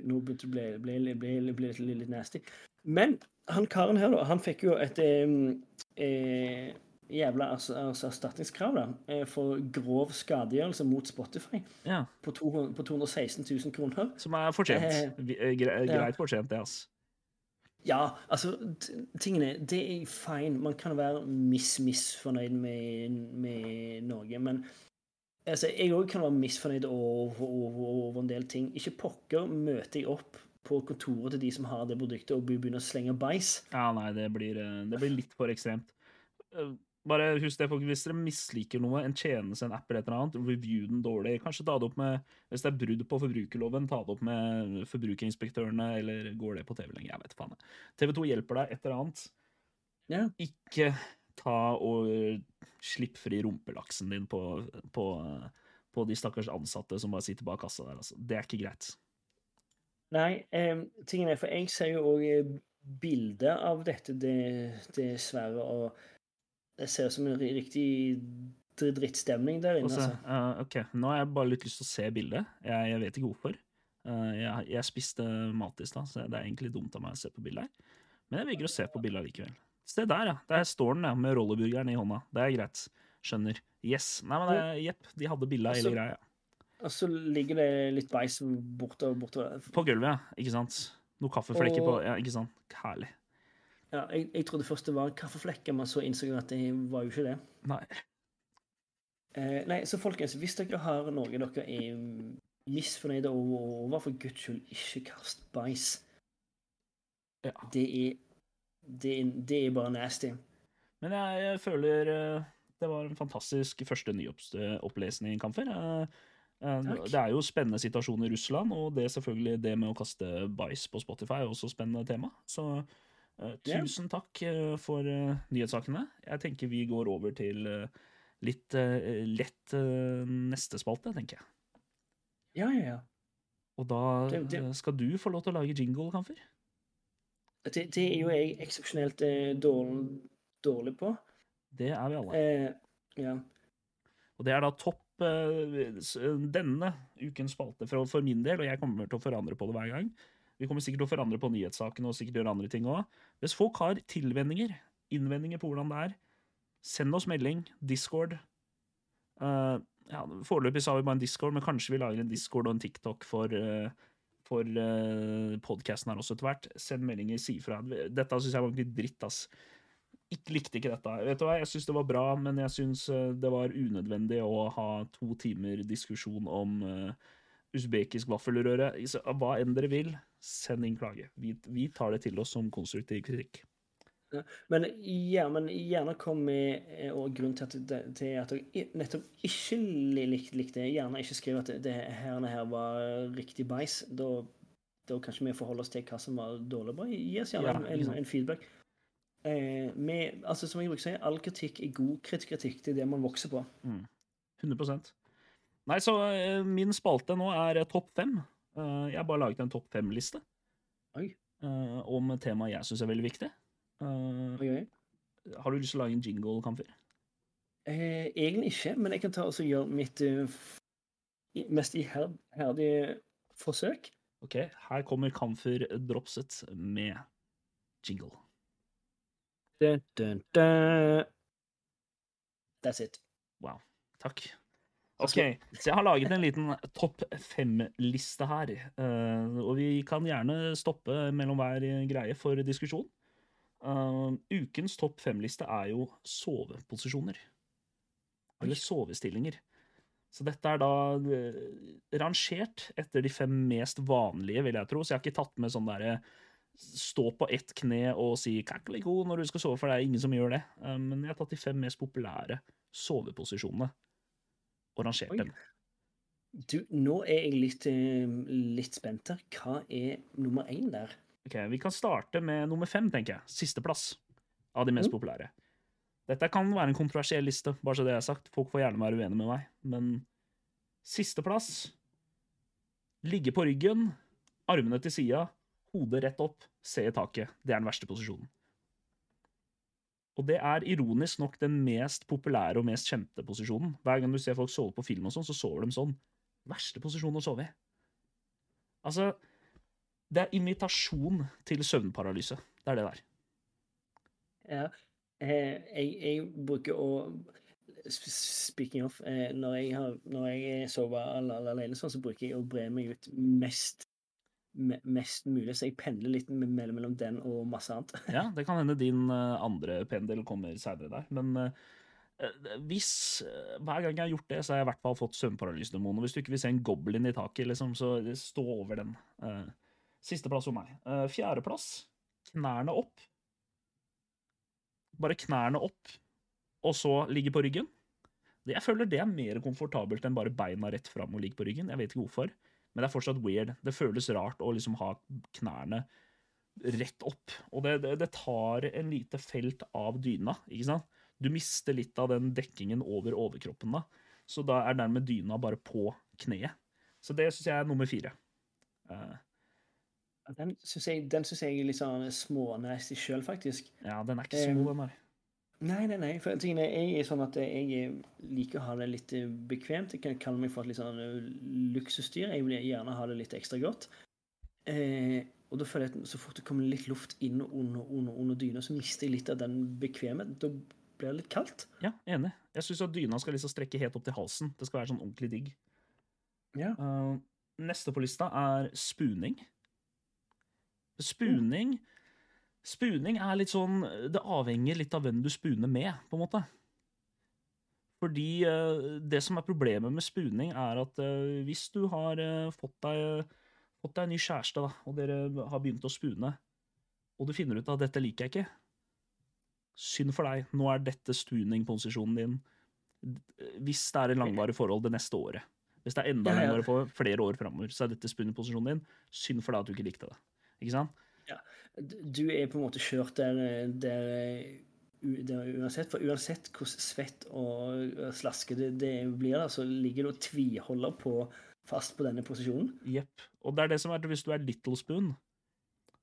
Nå begynte det å bli, litt nasty. Men han karen her, da, han fikk jo et eh, jævla erstatningskrav da, eh, for grov skadegjørelse mot Spotify Ja, på, 200, på 216 000 kroner. Som er fortjent. Eh, eh, ja. Greit fortjent, det, altså. Ja, altså, tingene Det er fine. Man kan være mis-misfornøyd med, med Norge, men altså, jeg òg kan være misfornøyd over, over, over en del ting. Ikke pokker møter jeg opp på kontoret til de som har det produktet, og begynner å slenge bæsj. Ja, nei, det blir, eh, det blir litt for ekstremt. Eh, Bare husk det, folk, hvis dere misliker noe, en tjeneste, en app eller et eller annet, review den dårlig. Kanskje ta det opp med Hvis det er brudd på forbrukerloven, ta det opp med forbrukerinspektørene, eller går det på TV lenger? Jeg vet faen. TV 2 hjelper deg et eller annet. Ja. Ikke ta og slipp fri rumpelaksen din på, på, på de stakkars ansatte som bare sitter bak kassa der. Altså. Det er ikke greit. Nei, eh, tingen er, for jeg ser jo òg bilder av dette, det- dessverre, og det ser ut som en riktig drittstemning der inne. Altså. Uh, ok, Nå har jeg bare litt lyst til å se bildet. Jeg, jeg vet ikke hvorfor. Uh, jeg, jeg spiste mat i stad, så det er egentlig dumt av meg å se på bildet her. Men jeg velger å se på bildet likevel. Se der, ja. Der står den, ja, med rolleburgeren i hånda. Det er greit. Skjønner. Yes. Nei, men det- jepp, de hadde bilde av hele Altså- greia. Og så ligger det litt bæsj bortover. bortover. På gulvet, ja. Ikke sant? Noen kaffeflekker på Ja, ikke sant? Herlig. Ja, jeg, jeg trodde først det var kaffeflekker, men så innså jeg at det var jo ikke det. Nei. Eh, nei, så folkens, hvis dere har noe dere er misfornøyde over, for guds skyld, ikke kast bæsj. Ja. Det det, det er bare nasty. Men jeg, jeg føler eh, det var en fantastisk første nyopplesning, Kamfer. Eh, Takk. Det er jo spennende situasjon i Russland, og det er selvfølgelig det med å kaste bæsj på Spotify er også spennende tema. Så uh, tusen takk eh, for uh, nyhetssakene. Jeg tenker vi går over til uh, litt lett neste spalte, tenker jeg. Ja, ja, ja. Og da Det- det- skal du få lov til å lage jingle, Kamfer. Det, det er jo jeg eksepsjonelt dårlig, dårlig på. Det er vi alle. Eh, ja. Og det er da topp eh, denne ukens spalte for, for min del, og jeg kommer til å forandre på det hver gang. Vi kommer sikkert til å forandre på nyhetssakene og sikkert gjøre andre ting òg. Hvis folk har tilvendinger, innvendinger på hvordan det er, send oss melding. Discord. Uh, ja, Foreløpig har vi bare en Discord, men kanskje vi lager en Discord og en TikTok for, uh, for podkasten her også etter hvert. Send meldinger, si ifra. Dette syns jeg var litt dritt, ass ikke likte ikke dette. Vet du hva, Jeg syns det var bra, men jeg syns eh, det var unødvendig å ha to timer diskusjon om uh, usbekisk vaffelrøre. Så Hva enn dere vil, send inn klage. Vi, vi tar det til oss som konstruktiv kritikk. Men, ja, men gjerne kom med eh, og grunnen til at, det, til at jeg nettopp ikke li- likte lik det. Gjerne ikke skriv at det, det her, her var riktig beis. Da, da kanskje vi forholder oss til hva som var dårlig. bra. gi oss gjerne Ja, en, en feedback. Eh, med, altså, som jeg bruker å si, all kritikk er god kritikk. Det er det man vokser på. 100% Nei, så eh, min spalte nå er eh, topp fem. Uh, jeg har bare laget en topp fem-liste eh, om temaet jeg syns er veldig viktig. Uh, oi. har du lyst til å lage en jingle, Kamfer? Eh, egentlig ikke, men jeg kan ta og gjøre mitt mest iherdige forsøk. Ok, her kommer Kamfer Dropset med jingle. Dun, dun, dun. That's it. Wow. Takk. OK, så jeg har laget en liten topp fem-liste her. eh, og vi kan gjerne stoppe mellom hver greie for diskusjon. Eh, ukens topp fem-liste er jo soveposisjoner. Eller sovestillinger. Så dette er da eh, rangert etter de fem mest vanlige, vil jeg tro. Så jeg har ikke tatt med sånn derre stå på ett kne og si 'kakeliko' når du skal sove, for det er ingen som gjør det. Eh, men jeg har tatt de fem mest populære soveposisjonene og rangert dem. Du, nå er jeg litt, eh, litt spent her. Hva er nummer én der? Ok, Vi kan starte med nummer fem, tenker jeg. Sisteplass av de mest Mm. populære. Dette kan være en kontroversiell liste, bare så det er sagt. Folk får gjerne være uenige med meg. Men sisteplass Ligge på ryggen, armene til sida, hodet rett opp, se i taket. Det er den verste posisjonen. Og det er ironisk nok den mest populære og mest kjente posisjonen. Hver gang du ser folk sove på film og sånn, så sover de sånn. Verste posisjon å sove i. Altså, det er invitasjon til søvnparalyse. Det er det der. Ja, eh, jeg, jeg bruker å Speaking of, eh, når jeg, har, når jeg sover alene, sånn, så bruker jeg å bre meg ut mest me- mest mulig, så jeg pendler litt mellom, mellom den og masse annet. (laughs) Ja, det kan hende din eh, andre pendel kommer seinere der. Men eh, eh, hvis Hver gang jeg har gjort det, så har jeg i hvert fall fått søvnparalysedemon. Hvis du ikke vil se en goblin i taket, liksom, så stå over den. Sisteplass for meg. Fjerdeplass. Knærne opp. Bare knærne opp, og så ligge på ryggen. Jeg føler det er mer komfortabelt enn bare beina rett fram og ligge på ryggen. Jeg vet ikke hvorfor, men det er fortsatt weird. Det føles rart å liksom ha knærne rett opp. Og det, det, det tar en lite felt av dyna, ikke sant? Du mister litt av den dekkingen over overkroppen da. Så da er dermed dyna bare på kneet. Så det syns jeg er nummer fire. Uh, Den syns jeg, den synes jeg er litt sånn smånasty sjøl, faktisk. ja, den er ikke så Um, god, den der. Nei, nei, nei. For jeg er sånn at jeg eh, liker å ha det litt eh, bekvemt. Jeg kan kalle meg for et litt sånn eh, luksusdyr. Jeg vil gjerne ha det litt ekstra godt. Eh, og da føler jeg at så fort det kommer litt luft inn under, under, under dyna, så mister jeg litt av den bekvemheten. Da blir det litt kaldt. Ja, enig. Jeg syns dyna skal liksom strekke helt opp til halsen. Det skal være sånn ordentlig digg. Ja. Uh, neste på lista er spuning. Spuning Spuning er litt sånn Det avhenger litt av hvem du spuner med, på en måte. Fordi eh, det som er problemet med spuning, er at eh, hvis du har eh, fått deg fått deg en ny kjæreste, da, og dere har begynt å spune, og du finner ut at dette liker jeg ikke Synd for deg. Nå er dette spuning-posisjonen din hvis det er en langvarig forhold det neste året. Hvis det er enda Ja, ja. langvarig for flere år framover, så er dette spunning-posisjonen din. Synd for deg at du ikke likte det. Ikke sant? Du er på en måte kjørt der, der der er uansett, for uansett hvor svett og slaske det, det blir, så ligger du og tviholder på fast på denne posisjonen. Jepp. Og det er det som er hvis du er little spoon,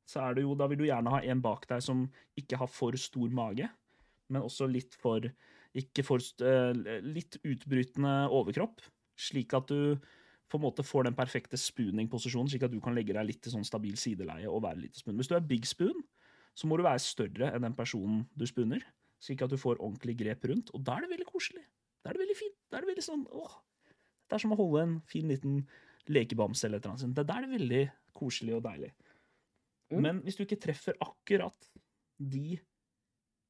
så er det jo Da vil du gjerne ha en bak deg som ikke har for stor mage, men også litt for Ikke for eh, Litt utbrytende overkropp, slik at du på en måte får den perfekte spooning-posisjonen, slik at du kan legge deg litt i sånn stabil sideleie og være litt spoon. Hvis du er big spoon, så må du være større enn den personen du spooner, slik at du får ordentlig grep rundt, og da er det veldig koselig. Da er det veldig fint. Da er det veldig sånn åh, Det er som å holde en fin liten lekebamse eller et eller annet. da er det veldig koselig og deilig. Mm. Men hvis du ikke treffer akkurat de,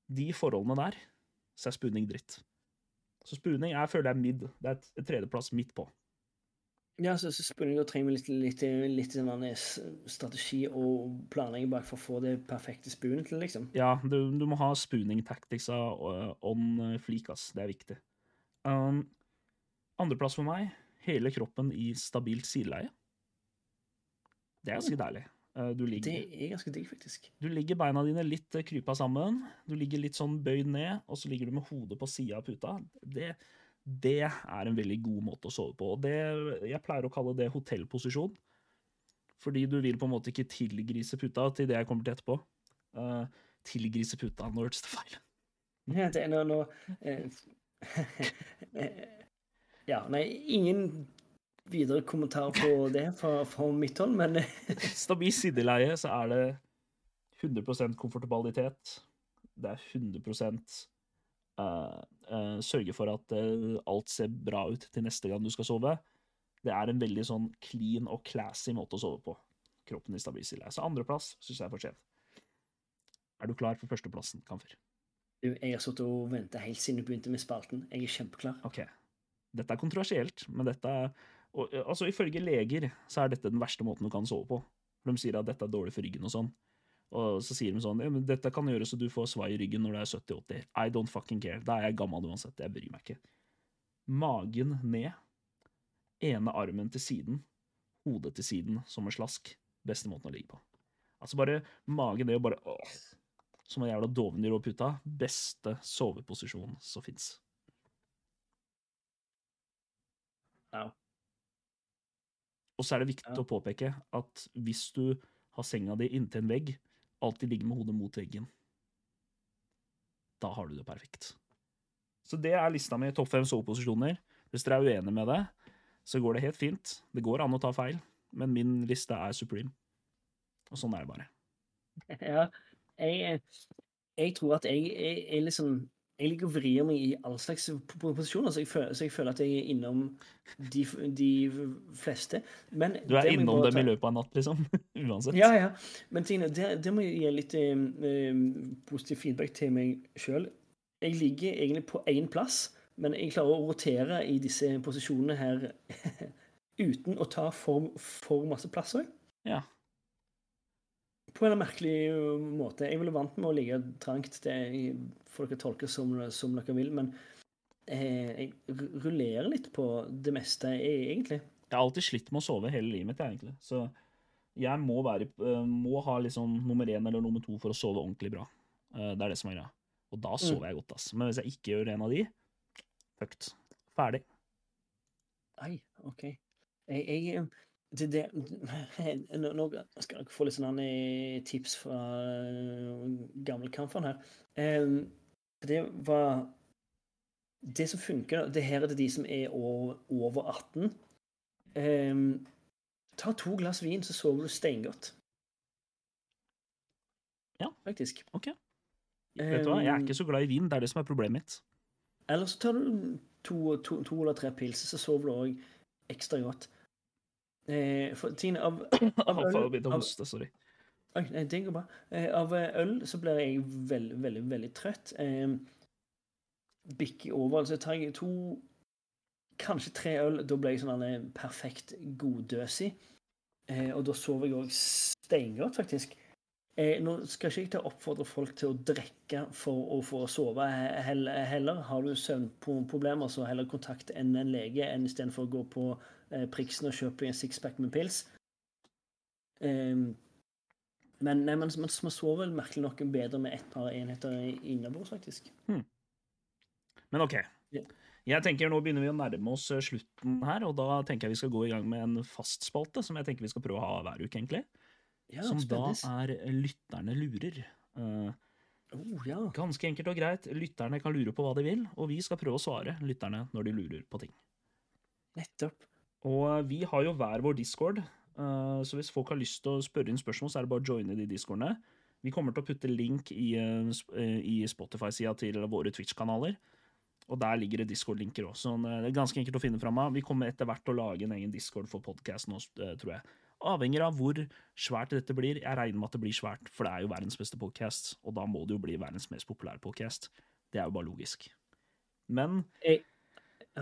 de forholdene der, så er spooning dritt. Så spooning jeg føler jeg er midd. Det er et tredjeplass midt på. Ja, så, så spiller jeg, trenger vi litt, litt, litt sånn strategi og planlegging bak for å få det perfekte spoonet til, liksom. Ja, du, du må ha spooning tactics uh, on fleek, ass. Det er viktig. Um, Andreplass for meg, hele kroppen i stabilt sideleie. Det er ganske deilig. Uh, du, ligger, Det er ganske digg, faktisk. du ligger beina dine litt eh, krypa sammen. Du ligger litt sånn bøyd ned, og så ligger du med hodet på sida av puta. Det, det er en veldig god måte å sove på. Og det, jeg pleier å kalle det hotellposisjon. Fordi du vil på en måte ikke tilgrise puta til det jeg kommer til etterpå. Uh, tilgrise puta, nå hørtes det feil. Ja, det er nå, nå eh, (laughs) eh, Ja, nei, ingen videre kommentar på det fra, fra mitt hold, men (laughs) Stabil sideleie, så er det 100% komfortabilitet. Det er 100 eh, eh, sørge for at eh, alt ser bra ut til neste gang du skal sove. Det er en veldig sånn clean og classy måte å sove på. Kroppen i stabil sideleie. Så andreplass syns jeg er fortjent. Er du klar for førsteplassen, Kamfer? du, jeg har sittet og venta helt siden du begynte med spalten. Jeg er kjempeklar. Ok. Dette er kontroversielt, men dette er og, eh, altså, Ifølge leger så er dette den verste måten du kan sove på. For De sier at dette er dårlig for ryggen og sånn. Og så sier de sånn ja, men dette kan gjøres så du får svai i ryggen når du er 70-80. I don't fucking care. Da er jeg gammel uansett. Jeg bryr meg ikke. Magen ned. Ene armen til siden. Hodet til siden som en slask. Beste måten å ligge på. Altså bare magen ned og bare åh, Som en jævla dovendyr over puta. Beste soveposisjon som fins. Ja. Og så er det viktig Ja. å påpeke at hvis du har senga di inntil en vegg, alltid ligge med hodet mot veggen. Da har du det perfekt. Så det er lista mi topp fem soveposisjoner. Hvis dere er uenige med det, så går det helt fint. Det går an å ta feil, men min liste er supreme. Og sånn er det bare. (laughs) Ja, jeg, jeg tror at jeg jeg, er liksom Jeg liker å vri meg i all slags posisjoner, så jeg, føler, så jeg føler at jeg er innom de, de fleste. Men Du er innom dem dem i løpet av en natt, liksom. (laughs) Uansett. Ja, ja. Men Tine, det, det må jeg gi litt eh, positiv feedback til meg sjøl. Jeg ligger egentlig på én plass, men jeg klarer å rotere i disse posisjonene her (laughs) uten å ta for, for masse plass òg. Ja. På en merkelig uh, måte. Jeg er vel vant med å ligge trangt. Det får dere tolke som, som dere vil. Men eh, jeg rullerer litt på det meste, jeg, egentlig. Jeg har alltid slitt med å sove hele livet mitt, jeg, egentlig. Så jeg må, være, eh, må ha liksom nummer én eller nummer to for å sove ordentlig bra. Eh, Det er det som er greia. Og da sover jeg godt, ass. Men hvis jeg ikke gjør en av de, fucked. Ferdig. Nei, OK. Jeg, jeg det, det, (laughs) nå, nå skal dere få litt sånn annet tips fra eh, gamlekamferen her. Eh, det var Det som funker, det her er det de som er over, over 18. Eh, ta to glass vin, så sover du steingodt. Ja. Faktisk. Ok. Vet du hva, jeg er ikke så glad i vin. Det er det som er problemet mitt. Eller så tar du to, to, to eller tre pils, så sover du òg ekstra godt. Eh, for Tine, av, (coughs) av øl, å av, hoste, sorry. Nei, det går bra. Eh, av eh, øl så blir jeg veldig, veldig, veldig trøtt. Eh, bikker over. Altså tar jeg to, kanskje tre øl, da blir jeg sånn en perfekt goddøsig. Eh, og da sover jeg òg steingodt, faktisk. Eh, nå skal ikke jeg ta oppfordre folk til å drikke for å få sove heller. heller. Har du søvnproblemer, så heller kontakt en, en lege enn istedenfor å gå på eh, Priksen og kjøpe en sixpack med pils. Eh, Men nei, man, man, man sover vel merkelig nok bedre med ett par enheter innabords, faktisk. Men OK. Jeg tenker Nå begynner vi å nærme oss eh, slutten her, og da tenker jeg vi skal gå i gang med en fast spalte som jeg tenker vi skal prøve å ha hver uke, egentlig. Ja, som da er Lytterne lurer. Uh, Oh, ja. ganske enkelt og greit. Lytterne kan lure på hva de vil, og vi skal prøve å svare lytterne når de lurer på ting. Nettopp. Og vi har jo hver vår discord, eh, så hvis folk har lyst til å spørre inn spørsmål, så er det bare å joine de discordene. Vi kommer til å putte link i, eh, eh, i Spotify-sida til våre Twitch-kanaler. Og der ligger det Discord-linker òg, så det er ganske enkelt å finne fram av. Vi kommer etter hvert til å lage en egen Discord for podkasten òg, tror jeg. Avhenger av hvor svært dette blir. Jeg regner med at det blir svært, for det er jo verdens beste podkast, og da må det jo bli verdens mest populære podkast. Det er jo bare logisk. Men Jeg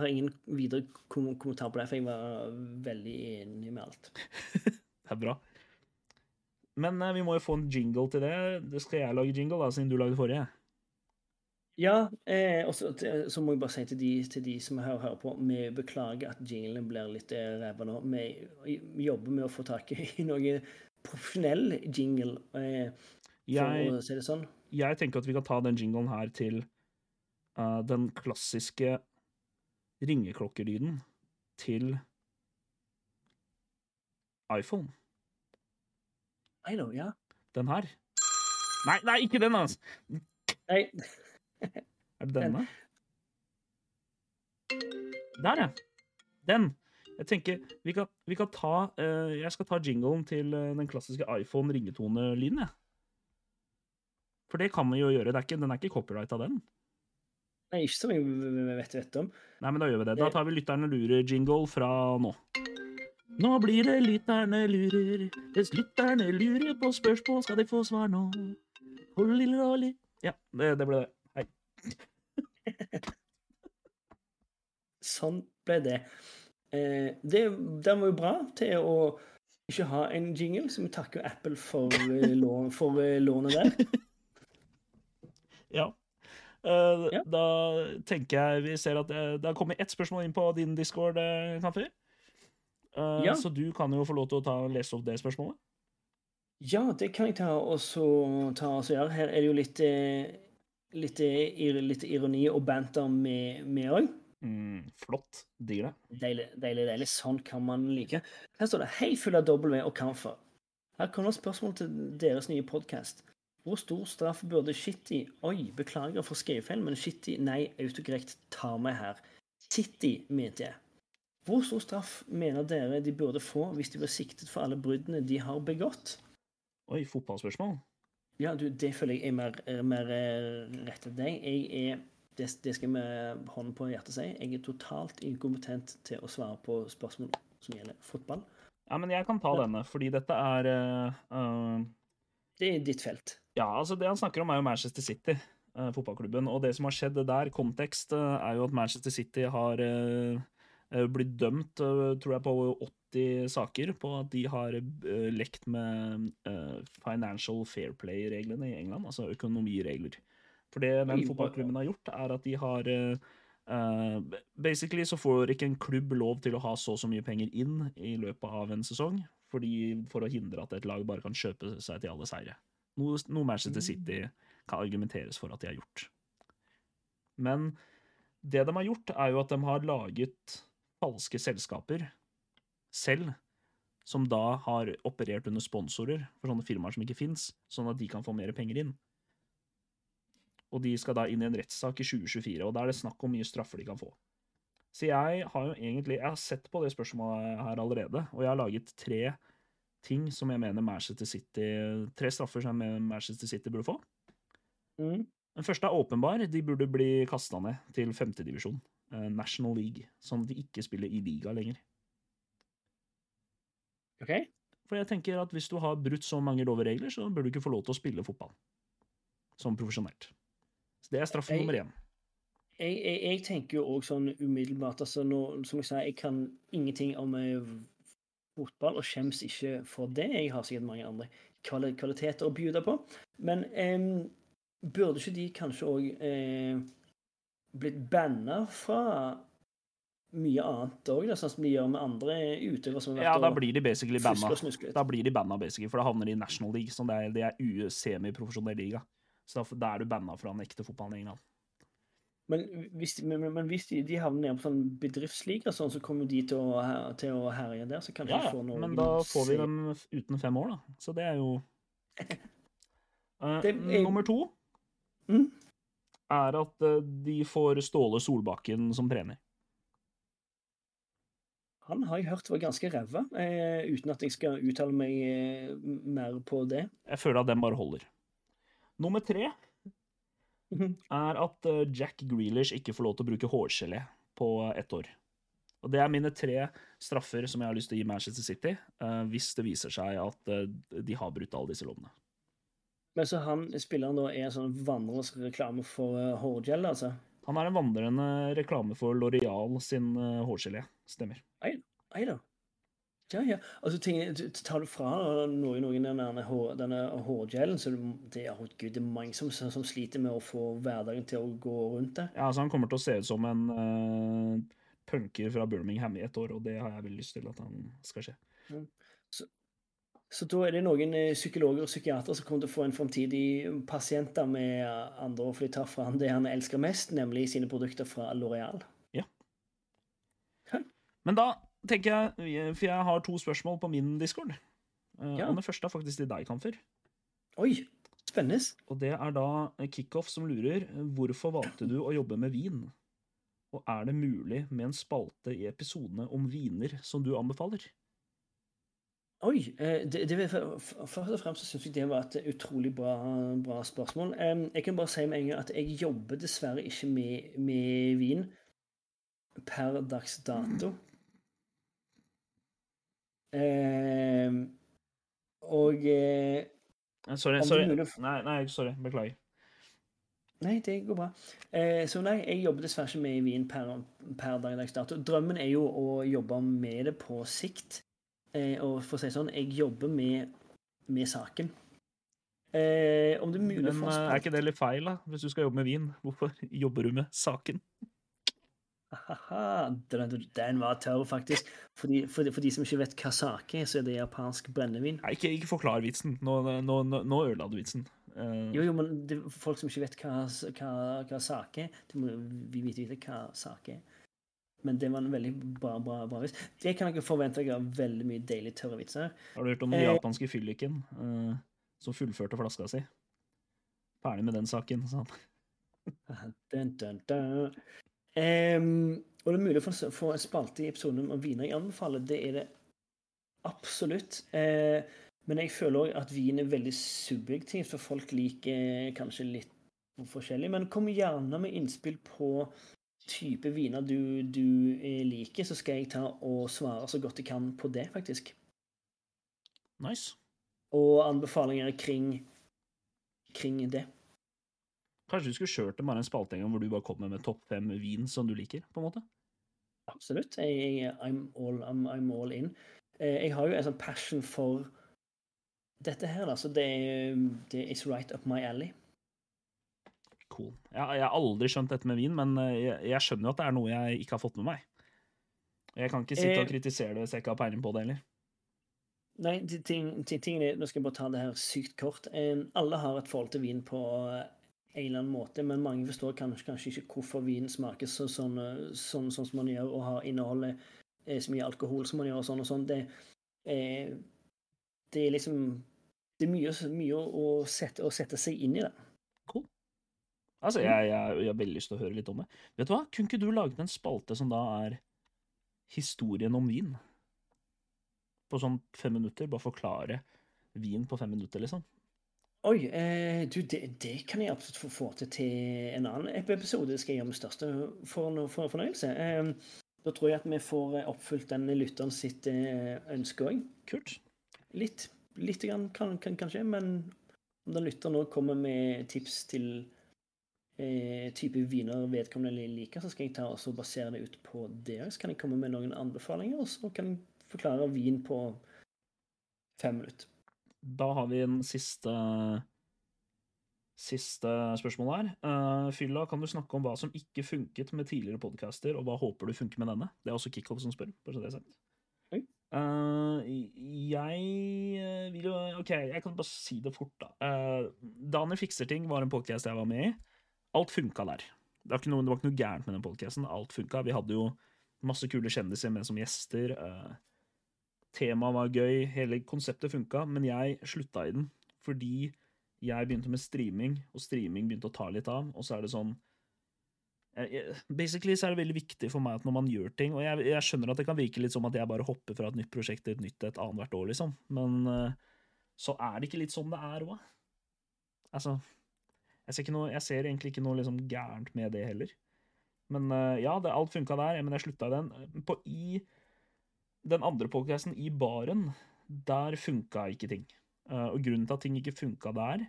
har ingen videre kom kommentar på det, for jeg var veldig enig med alt. (laughs) Det er bra. Men eh, vi må jo få en jingle til det. Det skal jeg lage jingle, da, siden du lagde forrige. Ja, eh, og så må jeg bare si til de, til de som hører, hører på, vi beklager at jinglene blir litt eh, ræva nå. Vi jobber med å få tak i (laughs) noe profesjonell jingle, eh, for Jeg, å si det sånn. jeg tenker at vi kan ta den jinglen her til uh, den klassiske ringeklokkerlyden til iPhone. I know, ja. Den her. Nei, nei, ikke den, altså! Nei, (laughs) Er det denne? Der, ja. Den. Jeg tenker, vi kan, vi kan ta uh, Jeg skal ta jinglen til eh, den klassiske iPhone-ringetone-lyden, jeg. For det kan vi jo gjøre. Det er ikke, den er ikke copyright av den. Nei, ikke som jeg vet, vet om. Nei, men da gjør vi det. Da tar vi Lytterne lurer-jingle fra nå. Nå blir det Lytterne lurer. Hvis lytterne lurer på spørsmål, skal de få svar nå. Hold lille rolig. Ja, det, det ble det. Hei. (laughs) Sånn ble det. Eh, det. Den var jo bra til å ikke ha en jingle, så vi takker Apple for, eh, lån, for eh, lånet der. (laughs) Ja. Eh, Ja. Da tenker jeg vi ser at det, det har kommet ett spørsmål inn på din discord, uh, Eh, Ja. Så du kan jo få lov til å ta, lese opp det spørsmålet. Ja, det kan jeg ta og så gjøre. Her er det jo litt, eh, litt, eh, litt ironi og banter med med òg. Mm, flott. Digger det. Deilig, deilig, deilig. Sånn kan man like. Her står det 'Hei, full av W og kamfer'. Her kommer spørsmål til deres nye podkast. Hvor stor straff burde Shitty Oi, beklager for skrivefeil, men Shitty Nei, autokorrekt tar meg her. Shitty, mente jeg. Hvor stor straff mener dere de burde få hvis de blir siktet for alle bruddene de har begått? Oi, fotballspørsmål. Ja, du, det føler jeg er mer, er mer eh, rett til deg. Jeg er det, det skal med hånden på hjertet si. Jeg er totalt inkompetent til å svare på spørsmål som gjelder fotball. Ja, men jeg kan ta denne, fordi dette er eh, Det er ditt felt. Ja, altså det han snakker om er jo Manchester City, eh, fotballklubben. Og det som har skjedd der, kontekst, eh, er jo at Manchester City har eh, eh, blitt dømt, eh, tror jeg, på 80 saker på at de har eh, lekt med financial fair play-reglene i England, altså økonomiregler. For det den fotballklubben har gjort, er at de har Basically så får ikke en klubb lov til å ha så og så mye penger inn i løpet av en sesong, fordi, for å hindre at et lag bare kan kjøpe seg til alle seire. Noe, noe Manchester City kan argumenteres for at de har gjort. Men det de har gjort, er jo at de har laget falske selskaper selv, som da har operert under sponsorer for sånne firmaer som ikke fins, sånn at de kan få mer penger inn. Og de skal da inn i en rettssak i 2024, og da er det snakk om mye straffer de kan få. Så jeg har jo egentlig Jeg har sett på det spørsmålet her allerede, og jeg har laget tre ting som jeg mener Manchester City Tre straffer som jeg mener Manchester City burde få. Mm. Den første er åpenbar. De burde bli kasta ned til femtedivisjon. Eh, National League. Sånn at de ikke spiller i liga lenger. OK? For jeg tenker at hvis du har brutt så mange lover regler, så bør du ikke få lov til å spille fotball. Som profesjonelt. Så det er straff nummer én. Jeg, jeg, jeg tenker jo òg sånn umiddelbart altså nå, Som jeg sa, jeg kan ingenting om eh, fotball og skjems ikke for det. Jeg har sikkert mange andre kvaliteter å bjude på. Men eh, burde ikke de kanskje òg eh, blitt banna fra mye annet òg, sånn som de gjør med andre utøvere som har Ja, vært da og blir de basically banna. Da blir de banna, basically, for da havner de i National League, som det er, det er semiprofesjonell liga. Så da, da er du banna fra den ekte fotballen i England. Men hvis, men, men- hvis de, de havner ned på sånn bedriftsliga, sånn, så kommer de til å, til å herje der. Så kan Ja, de få noe men da får vi dem uten fem år, da. Så det er jo uh, (laughs) Det er- Nummer to Mm. er at eh, de får Ståle Solbakken som trener. Han har jeg hørt var ganske ræva, eh, uten at jeg skal uttale meg eh, mer på det. Jeg føler at den bare holder. Nummer tre. Er at eh, Jack Grealish ikke får lov til å bruke hårgelé på ett år. Og Det er mine tre straffer som jeg har lyst til å gi Manchester City, eh, hvis det viser seg at eh, de har brutt alle disse lovene. Men så han spilleren da er en sånn vandrende reklame for uh, hårgel, altså? Han er en vandrende reklame for Loreal sin uh, hårgelé. Stemmer. Nei da. Ja, ja. Altså, ting, du- tar du fra noen, noen den denne, denne hårgelen, så det, oh, Gud, det er mange som, som sliter med å få hverdagen til å gå rundt det. Ja, altså Han kommer til å se ut som en uh, punker fra Birmingham i et år, og det har jeg veldig lyst til at han skal skje. Så da er det noen eh, psykologer og psykiatere som kommer til å få en framtidig da med andre for de tar fra han det han elsker mest, nemlig sine produkter fra L'Oreal. Ja. Men da tenker jeg, for jeg har to spørsmål på min discord, Eh, Ja. og det første er faktisk til deg, Kamfer. Oi, spennende. Og det er da Kickoff som lurer. Hvorfor valgte du å jobbe med vin? Og er det mulig med en spalte i episodene om viner som du anbefaler? Oi. eh, Det, det, først og fremst syns jeg det var et utrolig bra, bra spørsmål. Jeg kan bare si med en gang at jeg jobber dessverre ikke med, med vin per dags dato. Em, og eh, Eh, Sorry, sorry. Nei, nei, sorry. Beklager. Nei, det går bra. Eh, så nei, jeg jobber dessverre ikke med vin per, per dag dags dato. Drømmen er jo å jobbe med det på sikt. Eh, og for å si sånn, jeg jobber med, med saken. Eh, om det er mulig Men for oss er ikke det litt feil, da? Hvis du skal jobbe med vin, hvorfor jobber du med saken? Den, den var tørr, faktisk. For de, for, de, for de som ikke vet hva sake er, så er det japansk brennevin. Nei, ikke, ikke forklar vitsen. Nå, nå, nå, nå ødela du vitsen. Uh... Jo, jo, men det, folk som ikke vet hva, hva, hva sake er, de må vi vite vite hva sake er. Men det var en veldig bra, bra, bra vits. Det kan dere forvente av veldig mye deilig tørre vitser. Har du hørt om den Eh. japanske fylliken uh, som fullførte flaska si? Ferdig med den saken, sa han. (laughs) Dun, dun, dun. Em, og det er mulig få, få en spalte i episoden om viner jeg anbefaler. Det er det absolutt. Uh, men jeg føler òg at vin er veldig subjektivt, for folk liker kanskje litt forskjellig. Men kom gjerne med innspill på type viner du, du eh, liker, så skal jeg ta og svare så godt jeg kan på det, faktisk. Nice. Og anbefalinger kring, kring det. Kanskje du skulle kjørt det bare en spalte en gang hvor du bare kommer med topp fem vin som du liker? på en måte? Absolutt. Jeg, I'm, all, I'm, I'm all in. Eh, Jeg har jo en sånn passion for dette her, da, så det, det is right up my alley. Cool. Jeg, jeg har aldri skjønt dette med vin, men eh, jeg, jeg skjønner jo at det er noe jeg ikke har fått med meg. Jeg kan ikke sitte Eh. og kritisere det hvis jeg ikke har peiling på det heller. Nei, ting, ting, ting, Nå skal jeg bare ta det her sykt kort. Eh, Alle har et forhold til vin på eh, en eller annen måte, men mange forstår kanskje, kanskje ikke hvorfor vin smaker så, sånn, sånn, sånn som man gjør, og har inneholdet eh, så mye alkohol som man gjør, og sånn og sånn. Det, eh, det er liksom Det er mye, mye å, sette, å sette seg inn i det. Cool. Altså, jeg, jeg, jeg har veldig lyst til å høre litt om det. Vet du hva? Kunne ikke du laget en spalte som da er historien om vin? På sånn fem minutter? Bare forklare vin på fem minutter, liksom. Oi, eh, du, det, det kan jeg absolutt få, få til til en annen episode. Det skal jeg gjøre med største for, for, fornøyelse. Eh, da tror jeg at vi får eh, oppfylt den lytteren sitt eh, ønske òg. Kult. Litt. Litt grann, kan, kan, kanskje, men om den lytteren nå kommer med tips til eh, type viner vedkommende liker, så skal jeg ta og basere det ut på det. Så kan jeg komme med noen anbefalinger, og så kan jeg forklare vin på fem minutter. Da har vi en siste Siste spørsmål her. Uh, Fylla, kan du snakke om hva som ikke funket med tidligere podcaster, og hva håper du funker med denne? Det er også Kickoff som spør. bare så det er sagt. Uh, jeg eh, vil jo OK, jeg kan bare si det fort, da. Uh, Daniel fikser ting var en podcast jeg var med i. Alt funka der. Det var ikke noe, var ikke noe gærent med den podcasten. Alt funka. Vi hadde jo masse kule kjendiser med som gjester. Uh, Temaet var gøy, hele konseptet funka, men jeg slutta i den fordi jeg begynte med streaming, og streaming begynte å ta litt av, og så er det sånn Basically så er det veldig viktig for meg at når man gjør ting Og jeg, jeg skjønner at det kan virke litt som at jeg bare hopper fra et nytt prosjekt til et nytt et annethvert år, liksom, men uh, så er det ikke litt sånn det er òg. Altså jeg ser, noe, jeg ser, egentlig ikke noe liksom gærent med det heller. Men uh, ja, det, alt funka der, men jeg slutta i den. På i den andre podcasten, i baren, der funka ikke ting. Uh, og grunnen til at ting ikke funka der,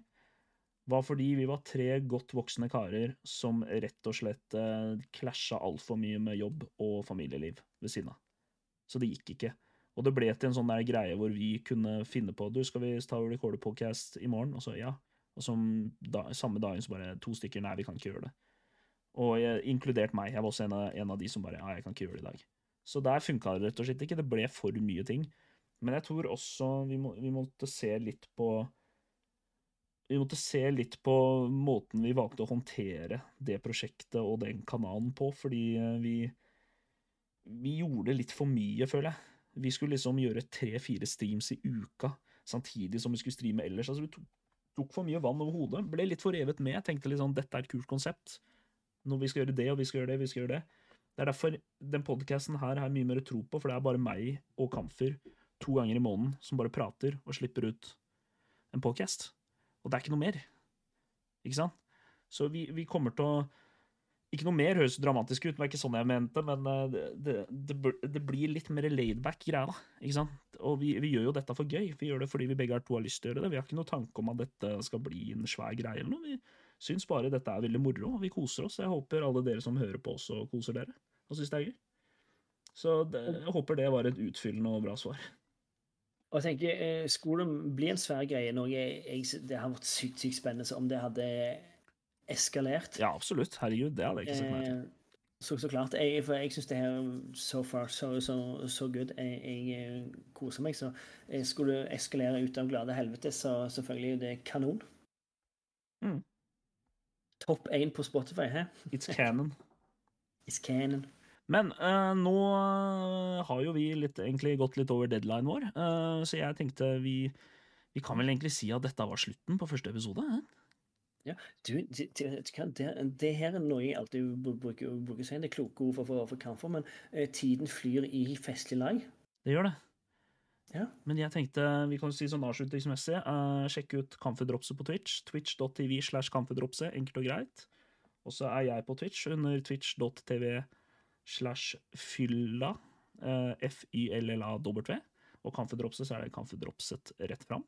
var fordi vi var tre godt voksne karer som rett og slett klasja altfor mye med jobb og familieliv ved siden av. Så det gikk ikke. Og det ble til en sånn der greie hvor vi kunne finne på Du, skal vi ta og recorde podcast i morgen? Og så ja. Og som da, samme dagen så bare to stykker Nei, vi kan ikke gjøre det. Og jeg, inkludert meg. Jeg var også en av, en av de som bare Ja, jeg kan ikke gjøre det i dag. Så der funka det rett og slett ikke. Det ble for mye ting. Men jeg tror også vi, må, vi måtte se litt på vi måtte se litt på måten vi valgte å håndtere det prosjektet og den kanalen på, fordi eh, vi Vi gjorde litt for mye, føler jeg. Vi skulle liksom gjøre tre-fire streams i uka samtidig som vi skulle streame ellers. Altså, vi tok, tok for mye vann over hodet. Ble litt for revet med. Tenkte litt sånn dette er et kult konsept. Når vi skal gjøre det, og vi skal gjøre det, vi skal gjøre det. Det er derfor den podkasten her har jeg mye mer tro på, for det er bare meg og Kamfer to ganger i måneden som bare prater og slipper ut en podkast. Og det er ikke noe mer. Ikke sant? Så vi, vi kommer til å Ikke noe mer høres dramatisk ut, det var ikke sånn jeg mente, men eh, det, det, det, blir litt mer laidback greia, ikke sant? Og vi, vi, gjør jo dette for gøy. Vi gjør det fordi vi begge har to har lyst til å gjøre det. Vi har ikke noe tanke om at dette skal bli en svær greie eller noe. Vi, syns bare dette er veldig moro, og vi koser oss. Jeg håper alle dere som hører på, også koser dere og syns det er gøy. Så det, jeg håper det var et utfyllende og bra svar. Og jeg tenker, Skolen Skulle det bli en svær greie jeg, Det har vært sykt sykt spennende om det hadde eskalert. Ja, absolutt. Herregud, det hadde jeg ikke sett meg til. Eh, så, så klart. Jeg, for jeg syns det her so far so, so, so good. Jeg, jeg, eh, koser meg. Så jeg skulle eskalere ut av glade helvete, så selvfølgelig det er kanon. Mm. Topp én på Spotify, hæ? It's canon. (laughs) It's canon. Men uh, nå har jo vi litt, egentlig gått litt over deadline vår, uh, så jeg tenkte vi, vi kan vel egentlig si at dette var slutten på første episode? Eh? Ja, du, det, det, det, her er noe jeg alltid bruker, bruker å si. Det er kloke ord for, for, for kamfer, men uh, tiden flyr i festlig lag. Det gjør det. Ja. Men jeg tenkte vi kan si sånn avslutningsmessig uh, sjekk ut Kamferdropset på Twitch. Twitch.tv slash Kamferdropset. Enkelt og greit. Og så er jeg på Twitch under twitch.tv slash fylla. Uh, F-y-l-l-a-w. Og Kamferdropset så er det Kamferdropset rett fram.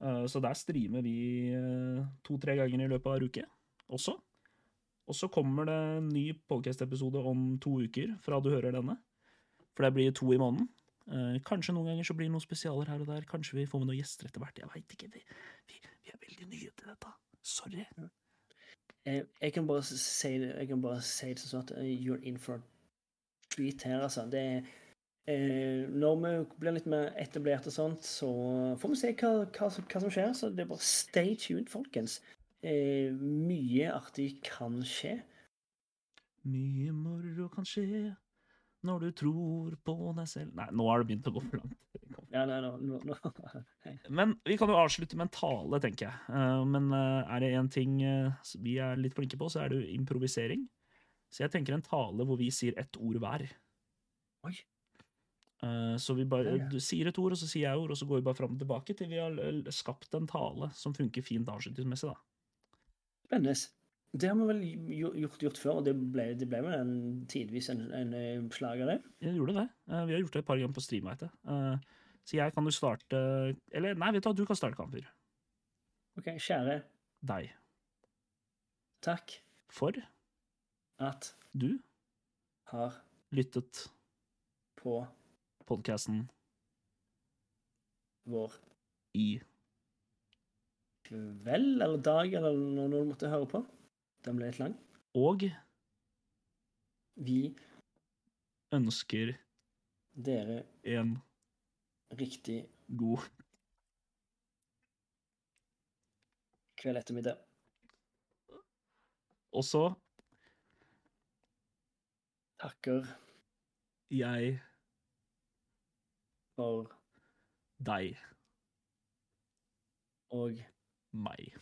Uh, så der streamer vi to-tre ganger i løpet av uke også. Og så kommer det en ny podcast-episode om to uker fra du hører denne. For det blir to i måneden. Uh, kanskje noen ganger så blir det noen spesialer her og der. Kanskje vi får med noen gjester etter hvert. Jeg veit ikke. Vi, vi, vi, er veldig nye til dette. Sorry. Jeg, jeg, kan bare si det, jeg kan bare si det sånn at uh, you're in for a treat her, altså. Det uh, Når vi blir litt mer etablert og sånt, så får vi se hva, hva, hva som skjer. Så det er bare stay tuned, folkens. mye artig kan skje. Mye moro kan skje når du tror på deg selv Nei, nå har det begynt å gå for langt. Ja, nei, no, no, no. Men vi kan jo avslutte med en tale, tenker jeg. Uh, men uh, er det én ting uh, vi er litt flinke på, så er det jo improvisering. Så jeg tenker en tale hvor vi sier ett ord hver. Oi. så vi bare du sier et ord, og så sier jeg ord, og så går vi bare fram og tilbake til vi har skapt en tale som funker fint avslutningsmessig, da. Spennende. Det har vi vel gjort, gjort før, og det ble, det ble vel en, tidvis en, en, en av det? Jeg gjorde det. Uh, vi har gjort det et par ganger på stream, etter. jeg. Uh, så jeg kan jo starte Eller nei, vet du hva, du kan starte, Kamper. OK, kjære Deg. Takk. For at du har lyttet på podkasten vår i kveld eller dag eller når du måtte høre på. Den ble litt lang. Og Vi ønsker dere en riktig god kveld ettermiddag. Og så Takker jeg for deg, og meg.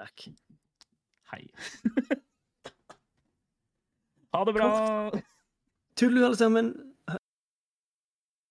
Takk. Hei. ha det bra! Tullu, alle sammen.